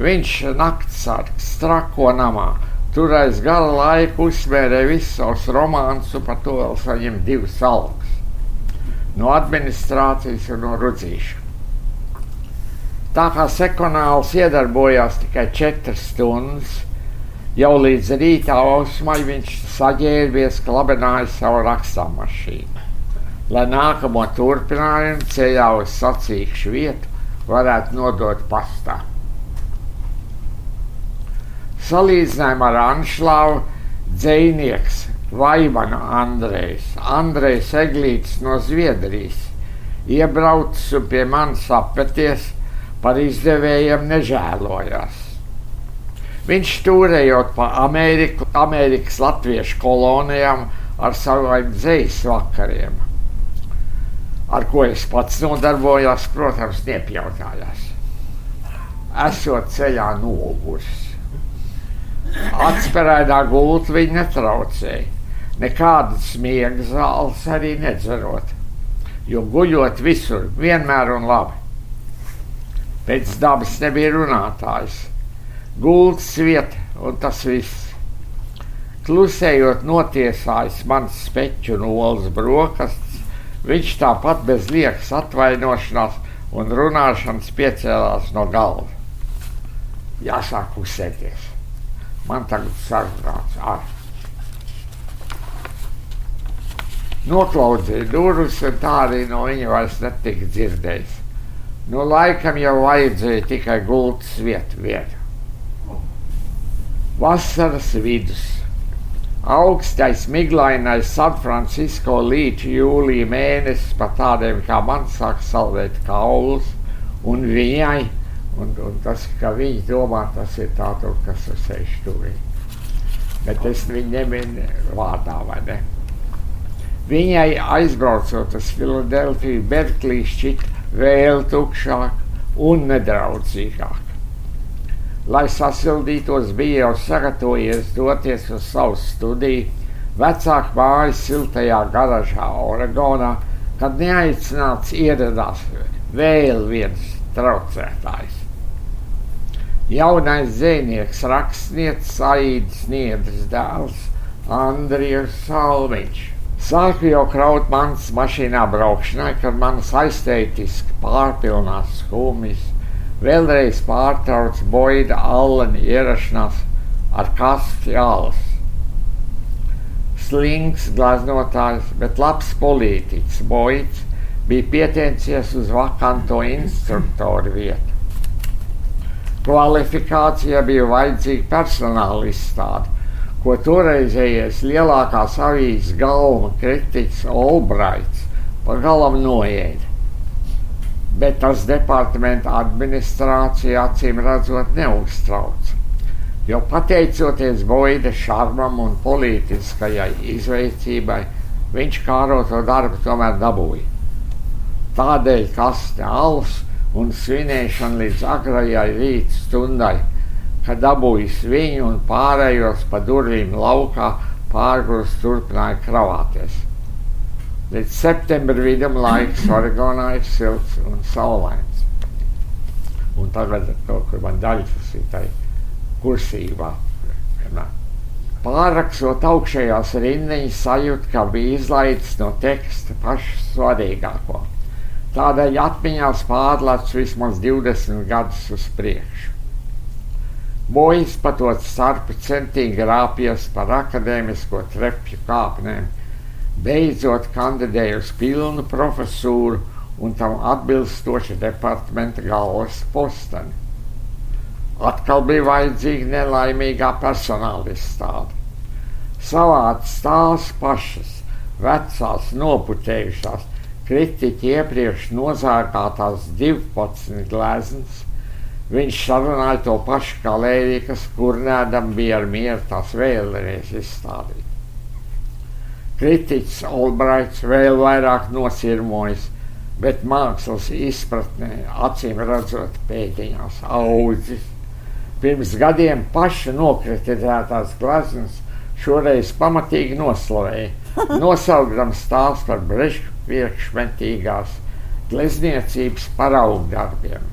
Speaker 1: Viņš naktsargs, trako namā, Tur aiz gala laika uzsvērēja visus savus romānus, un par to vēl saņem divas algas no administrācijas un no rudzīša. Tā kā sekonāls iedarbojās tikai četras stundas, jau līdz rīta ausmai viņš saģērbies, klabenāja savu rakstāmašīnu, lai nākamo turpinājumu ceļā uz sacīkšu vietu varētu nodot pastā. Salīdzinājumā ar Anšlāvu dzēnieks Vaivana Andrejs, Andrejs Eglītis no Zviedrijas, iebraucis un pie manis apeties par izdevējiem nežēlojās. Viņš turējot pa Ameriku, Amerikas latviešu kolonijām ar saviem dzējas vakariem, ar ko es pats nodarbojos, protams, nepjautājās. Esot ceļā noguris. Atspērēdā gulta viņa netraucēja. Nekādas smiega zāles arī nedzerot, jo guļot visur vienmēr un labi. Pēc dabas nebija runātājs. Gults vieta un tas viss. Klusējot notiesājis mans speču un olas brokastis, viņš tāpat bez liekas atvainošanās un runāšanas piecēlās no galva. Jāsāk klusēties. Man tagad sarunāts ar. Noklaudzīja durvis, un tā arī no viņa vairs netika dzirdējis. Nu, laikam jau vajadzēja tikai gultas vietu vietu. Vasaras vidus. Augstais, miglainais San Francisco līdz jūlija mēnesis par tādiem kā man sāk saldēt kaulus, un viņai, un, un tas, ka viņi domā, tas ir tādu, kas ir seši tuvi. Bet es viņu neminu vārdā, vai ne? Viņai aizbraucot uz Filadelfiju, Berklī šķita vēl tukšāk un nedraudzīgāk. Lai sasildītos, bija jau sagatavojies doties uz savu studiju, vecāku mājas siltajā garažā Oregonā, kad neaicināts ieradās vēl viens traucētājs. Jaunais zvejnieks, rakstnieks Saīds Niedras dēls Andrijs Salmiņš Sāku jau kraut manas mašīnā braukšanai, kad manas aizteitiski pārpilnās skumjas vēlreiz pārtrauc Boida Allena ierašanās ar kasti alas. Slings glaznotājs, bet labs politiķis Boids bija pieteicies uz vakanto instruktoru vietu. Kvalifikācija bija vajadzīga personāla izstāde, ko toreizējais lielākās avīzes galva kritiķis Olbraits pagalam noēda. Bet tas departamenta administrācija acīm redzot neuztrauc, jo pateicoties Boida šarmam un politiskajai izveicībai, viņš kāroto darbu tomēr dabūja. Tādēļ kaste alus un svinēšana līdz agrajai rīta stundai – ka dabūjis viņu un pārējos pa durvīm laukā pārgurs turpināja kravāties. Līdz septembra vidum laiks Oregonā ir silts un saulains. Un tagad kaut kur man daļas ir tai kursībā. Pārrakstot augšējās rindiņas sajūt, ka bija izlaidis no teksta pašu svarīgāko. Tādēļ atmiņās pārlats vismaz 20 gadus uz priekšu. Bojas patot starpi centīgi rāpjas par akadēmisko trepju kāpnēm, beidzot kandidēja uz pilnu profesūru un tam atbilstoši departamenta galvas posteni. Atkal bija vajadzīga nelaimīgā personāla izstāde. Savāds tās pašas, vecās, noputējušās, kritiķi iepriekš nozārkātās 12 gleznas, Viņš sarunāja to pašu kā Lēvija, kas kurnēdam bija ar mieru tās vēlreiz izstādīt. Kritiķis Olbraits vēl vairāk nosirmojas, bet mākslas izpratnē acīm redzot pēdiņās audzis. Pirms gadiem paša nokritizētās gleznas šoreiz pamatīgi noslavēja, <laughs> nosaukdams tās par brešu priekšmetīgās glezniecības paraugdarbiem.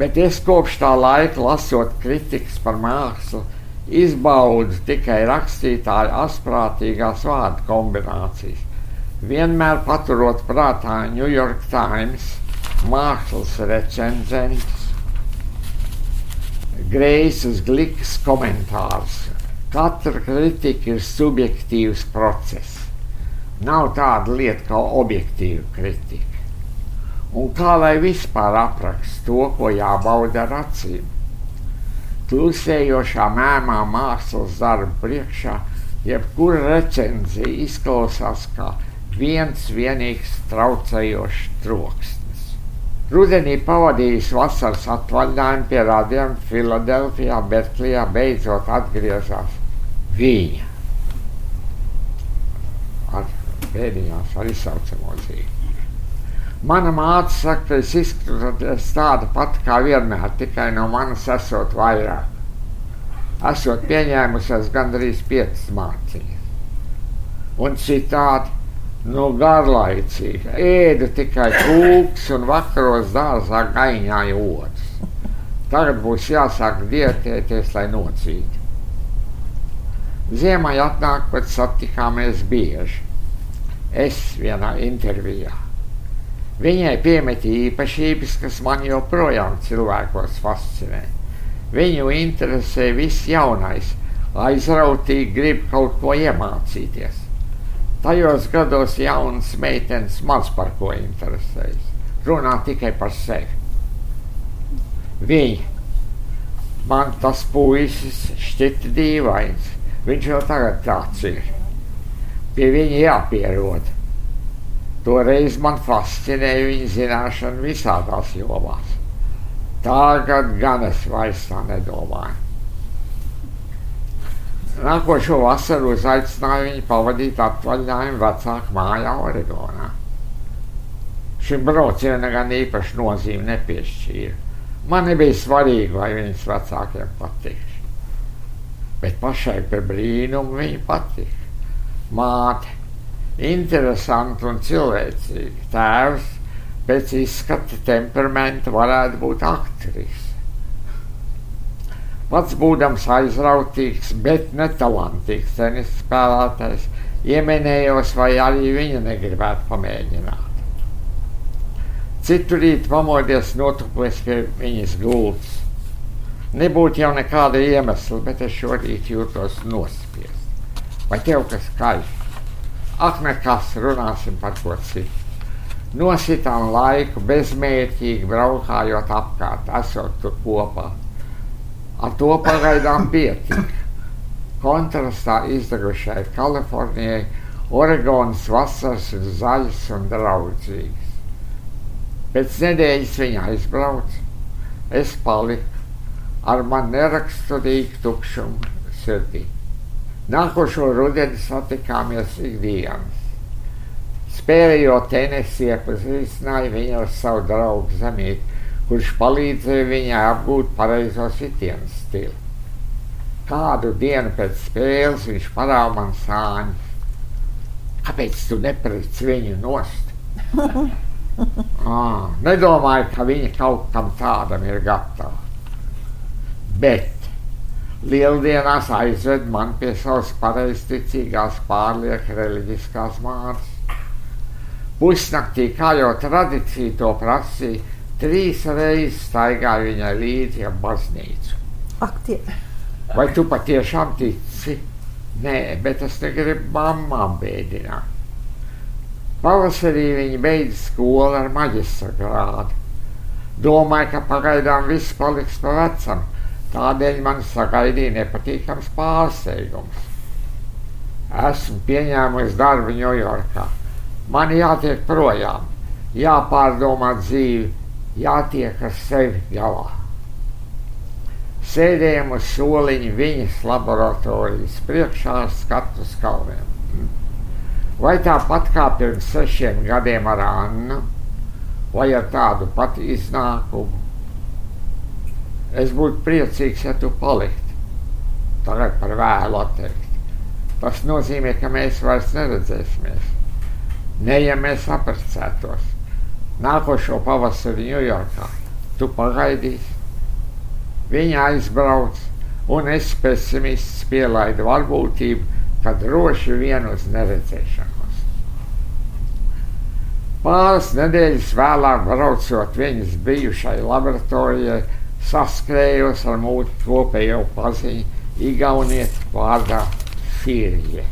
Speaker 1: Bet es kopš tā laika, lasot kritikas par mākslu, izbaudu tikai rakstītāju asprātīgās vārdu kombinācijas. Vienmēr paturot prātā New York Times mākslas recenzents, Greisas Glikas komentārs. Katra kritika ir subjektīvs process. Nav tāda lieta kā objektīva kritika. Un kā lai vispār apraksta to, ko jābauda ar acīm? Klusējošā mēmā mākslas darba priekšā, jebkura recenzija izklausās kā viens vienīgs traucējošs troksnis. Rudenī pavadījis vasaras atvaļinājumu pie rādījuma Filadelfijā, Berklijā, beidzot atgriezās viņa ar bēdiņās ar izsaucamo dzīvi. Mana māte saka, ka es izskatos tāda pati kā vienmēr, tikai no manas esot vairāk. Esot pieņēmusies gandrīz piecas mācības. Un citādi Nu, garlaicīgi. Ēdu tikai kūks un vakaros dārzā gaiņāja otrs. Tagad būs jāsāk dietēties, lai nocītu. Ziemai atnāk, bet satikāmies bieži. Es vienā intervijā. Viņai piemetīja īpašības, kas man joprojām cilvēkos fascinē. Viņu interesē viss jaunais, aizrautīgi grib kaut ko iemācīties. Tajos gados jaunas meitenes maz par ko interesējas. Runā tikai par sevi. Viņa. Man tas puisis šķita dīvains. Viņš jau tagad tāds ir. Pie viņa jāpierod. Toreiz man fascinēja viņa zināšana visādās jomās. Tagad gan es vairs tā nedomāju. Nākošo vasaru uzaicināju viņu pavadīt atvaļinājumu vecāku mājā Oregonā. Šim braucienam gan īpaši nozīmi nepiešķīra. Man nebija svarīgi, vai viņas vecākiem patiks. Bet pašai par brīnumu viņa patika. Māte, interesanti un cilvēcīgi. Tēvs pēc izskata temperamenta varētu būt aktris. Pats būdams aizrautīgs, bet netalantīgs tenis spēlētājs, iemenējos, vai arī viņa negribētu pamēģināt. Citu rītu pamodies notupēs pie viņas gultas. Nebūtu jau nekāda iemesla, bet es šorīt jūtos nospiest. Vai tev kas kaļ? Ak, nekas, runāsim par ko citu. Nositām laiku bezmērķīgi braukājot apkārt, esot tur kopā Ar to pagaidām pietika. Kontrastā izdegušai Kalifornijai Oregonas vasaras ir zaļas un draudzīgas. Pēc nedēļas viņa aizbrauca, es paliku ar man neraksturīgu tukšumu sirdī. Nākošo rudeni satikāmies ikdienas. Spēlējot tenisi, iepazīstināja viņu ar savu draugu Zemīti, kurš palīdzēja viņai apgūt pareizo sitienu stilu. Kādu dienu pēc spēles viņš parāda man sāņus. Kāpēc tu nepriec viņu nost? <laughs> ah, nedomāju, ka viņa kaut kam tādam ir gatava. Bet lieldienās aizved man pie savas pareizticīgās pārlieku reliģiskās mātes. Pusnaktī, kā jau tradīcija to prasīja, Trīs reizes staigāju viņai līdzi ar baznīcu.
Speaker 8: Ak, tie.
Speaker 1: Vai tu patiešām tici? Nē, bet es negribu mammām bēdināt. Pavasarī viņa beidz skolu ar maģistra grādu. Domāju, ka pagaidām viss paliks pa vecam, tādēļ man sagaidīja nepatīkams pārsteigums. Esmu pieņēmusi darbu Ņujorkā. Man jātiek projām, jāpārdomā dzīvi, jātiek ar sevi galā. Sēdējām uz soliņa viņas laboratorijas priekšā ar skatu uz kalniem. Vai tāpat kā pirms sešiem gadiem ar Annu, vai ar tādu pati iznākumu? Es būtu priecīgs, ja tu paliktu. Tagad par vēlu atteikt. Tas nozīmē, ka mēs vairs neredzēsimies. Ne, ja mēs apprecētos nākošo pavasari Ņujorkā. Tu pagaidīsi. Viņa aizbrauc, un es pesimists pielaidu varbūtību, ka droši vien uz neredzēšanos. Pāris nedēļas vēlāk, braucot viņas bijušai laboratorijai, saskrējos ar mūsu kopējo paziņu Igaunieti vārdā Sīrija.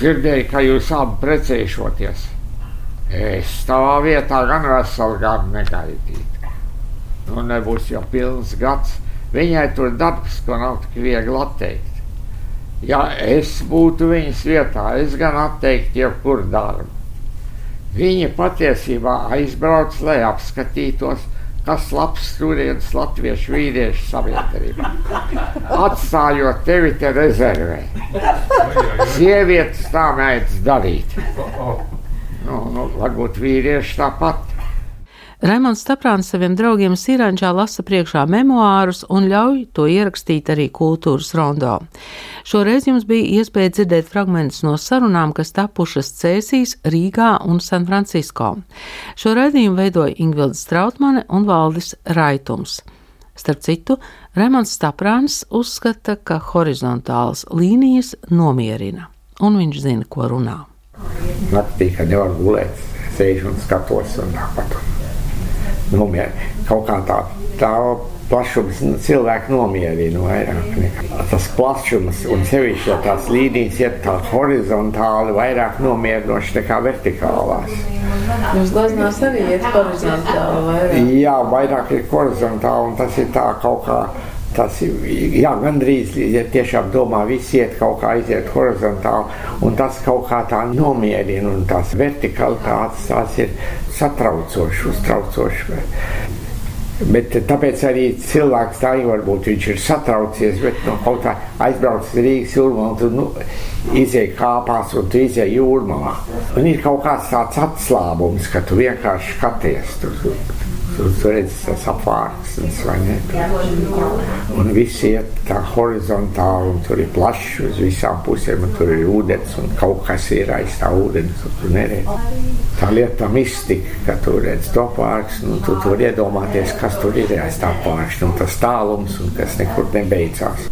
Speaker 1: Dzirdēju, ka jūs abi precēšoties. Es tavā vietā gan veselu gadu negaidītu. Nu, nebūs jau pilns gads. Viņai tur darbs, ko nav tik viegli atteikt. Ja es būtu viņas vietā, es gan atteiktu jebkuru darbu. Viņa patiesībā aizbrauc, lai apskatītos, kas labs turienes latviešu vīriešu sabiedrībā. Atstājot tevi te rezervē. Sievietes tā mēdz darīt. Nu, nu, varbūt vīrieši tāpat.
Speaker 2: Raimons Staprāns saviem draugiem Sīrančā lasa priekšā memoārus un ļauj to ierakstīt arī kultūras rondo. Šoreiz jums bija iespēja dzirdēt fragmentus no sarunām, kas tapušas Cēsīs, Rīgā un San Francisco. Šo raidījumu veidoja Ingvilds Strautmane un Valdis Raitums. Starp citu, Raimons Staprāns uzskata, ka horizontālas līnijas nomierina, un viņš zina, ko runā.
Speaker 1: Naktī, kad nevar gulēt, sēžu un skatos un tāpat nomierina. Kaut kā tā, tā plašums nu, cilvēku nomierina vairāk. Nekā. Tas plašums un sevišķi, ja tās līnijas iet tā horizontāli, vairāk nomierinoši nekā vertikālās.
Speaker 9: Jūs glaznās arī iet horizontāli vairāk?
Speaker 1: Jā, vairāk ir horizontāli un tas ir tā kaut kā. Tas ir jā, gandrīz, ja tiešām domā, viss iet kaut kā aiziet horizontāli, un tas kaut kā tā nomierina, un tās vertikalitātes tās ir satraucoši, uztraucoši. Bet tāpēc arī cilvēks tā jau varbūt viņš ir satraucies, bet nu, kaut kā aizbraucis Rīgas jūrmā un tu nu, izēji kāpās un tu izēji jūrmā. Un ir kaut kāds tāds atslābums, ka tu vienkārši skaties. Tu, tu, tu, tu redzi tas apvārksnes vai ne? Un viss iet tā horizontāli un tur ir plašs uz visām pusēm un tur ir ūdens un kaut kas ir aiz tā ūdens un tu neredzi. Tā lieta mistika, ka tu redzi to apvārksni un tu tur iedomāties, kas tur ir aiz tā apvārksni un tas tālums un kas nekur nebeidzās.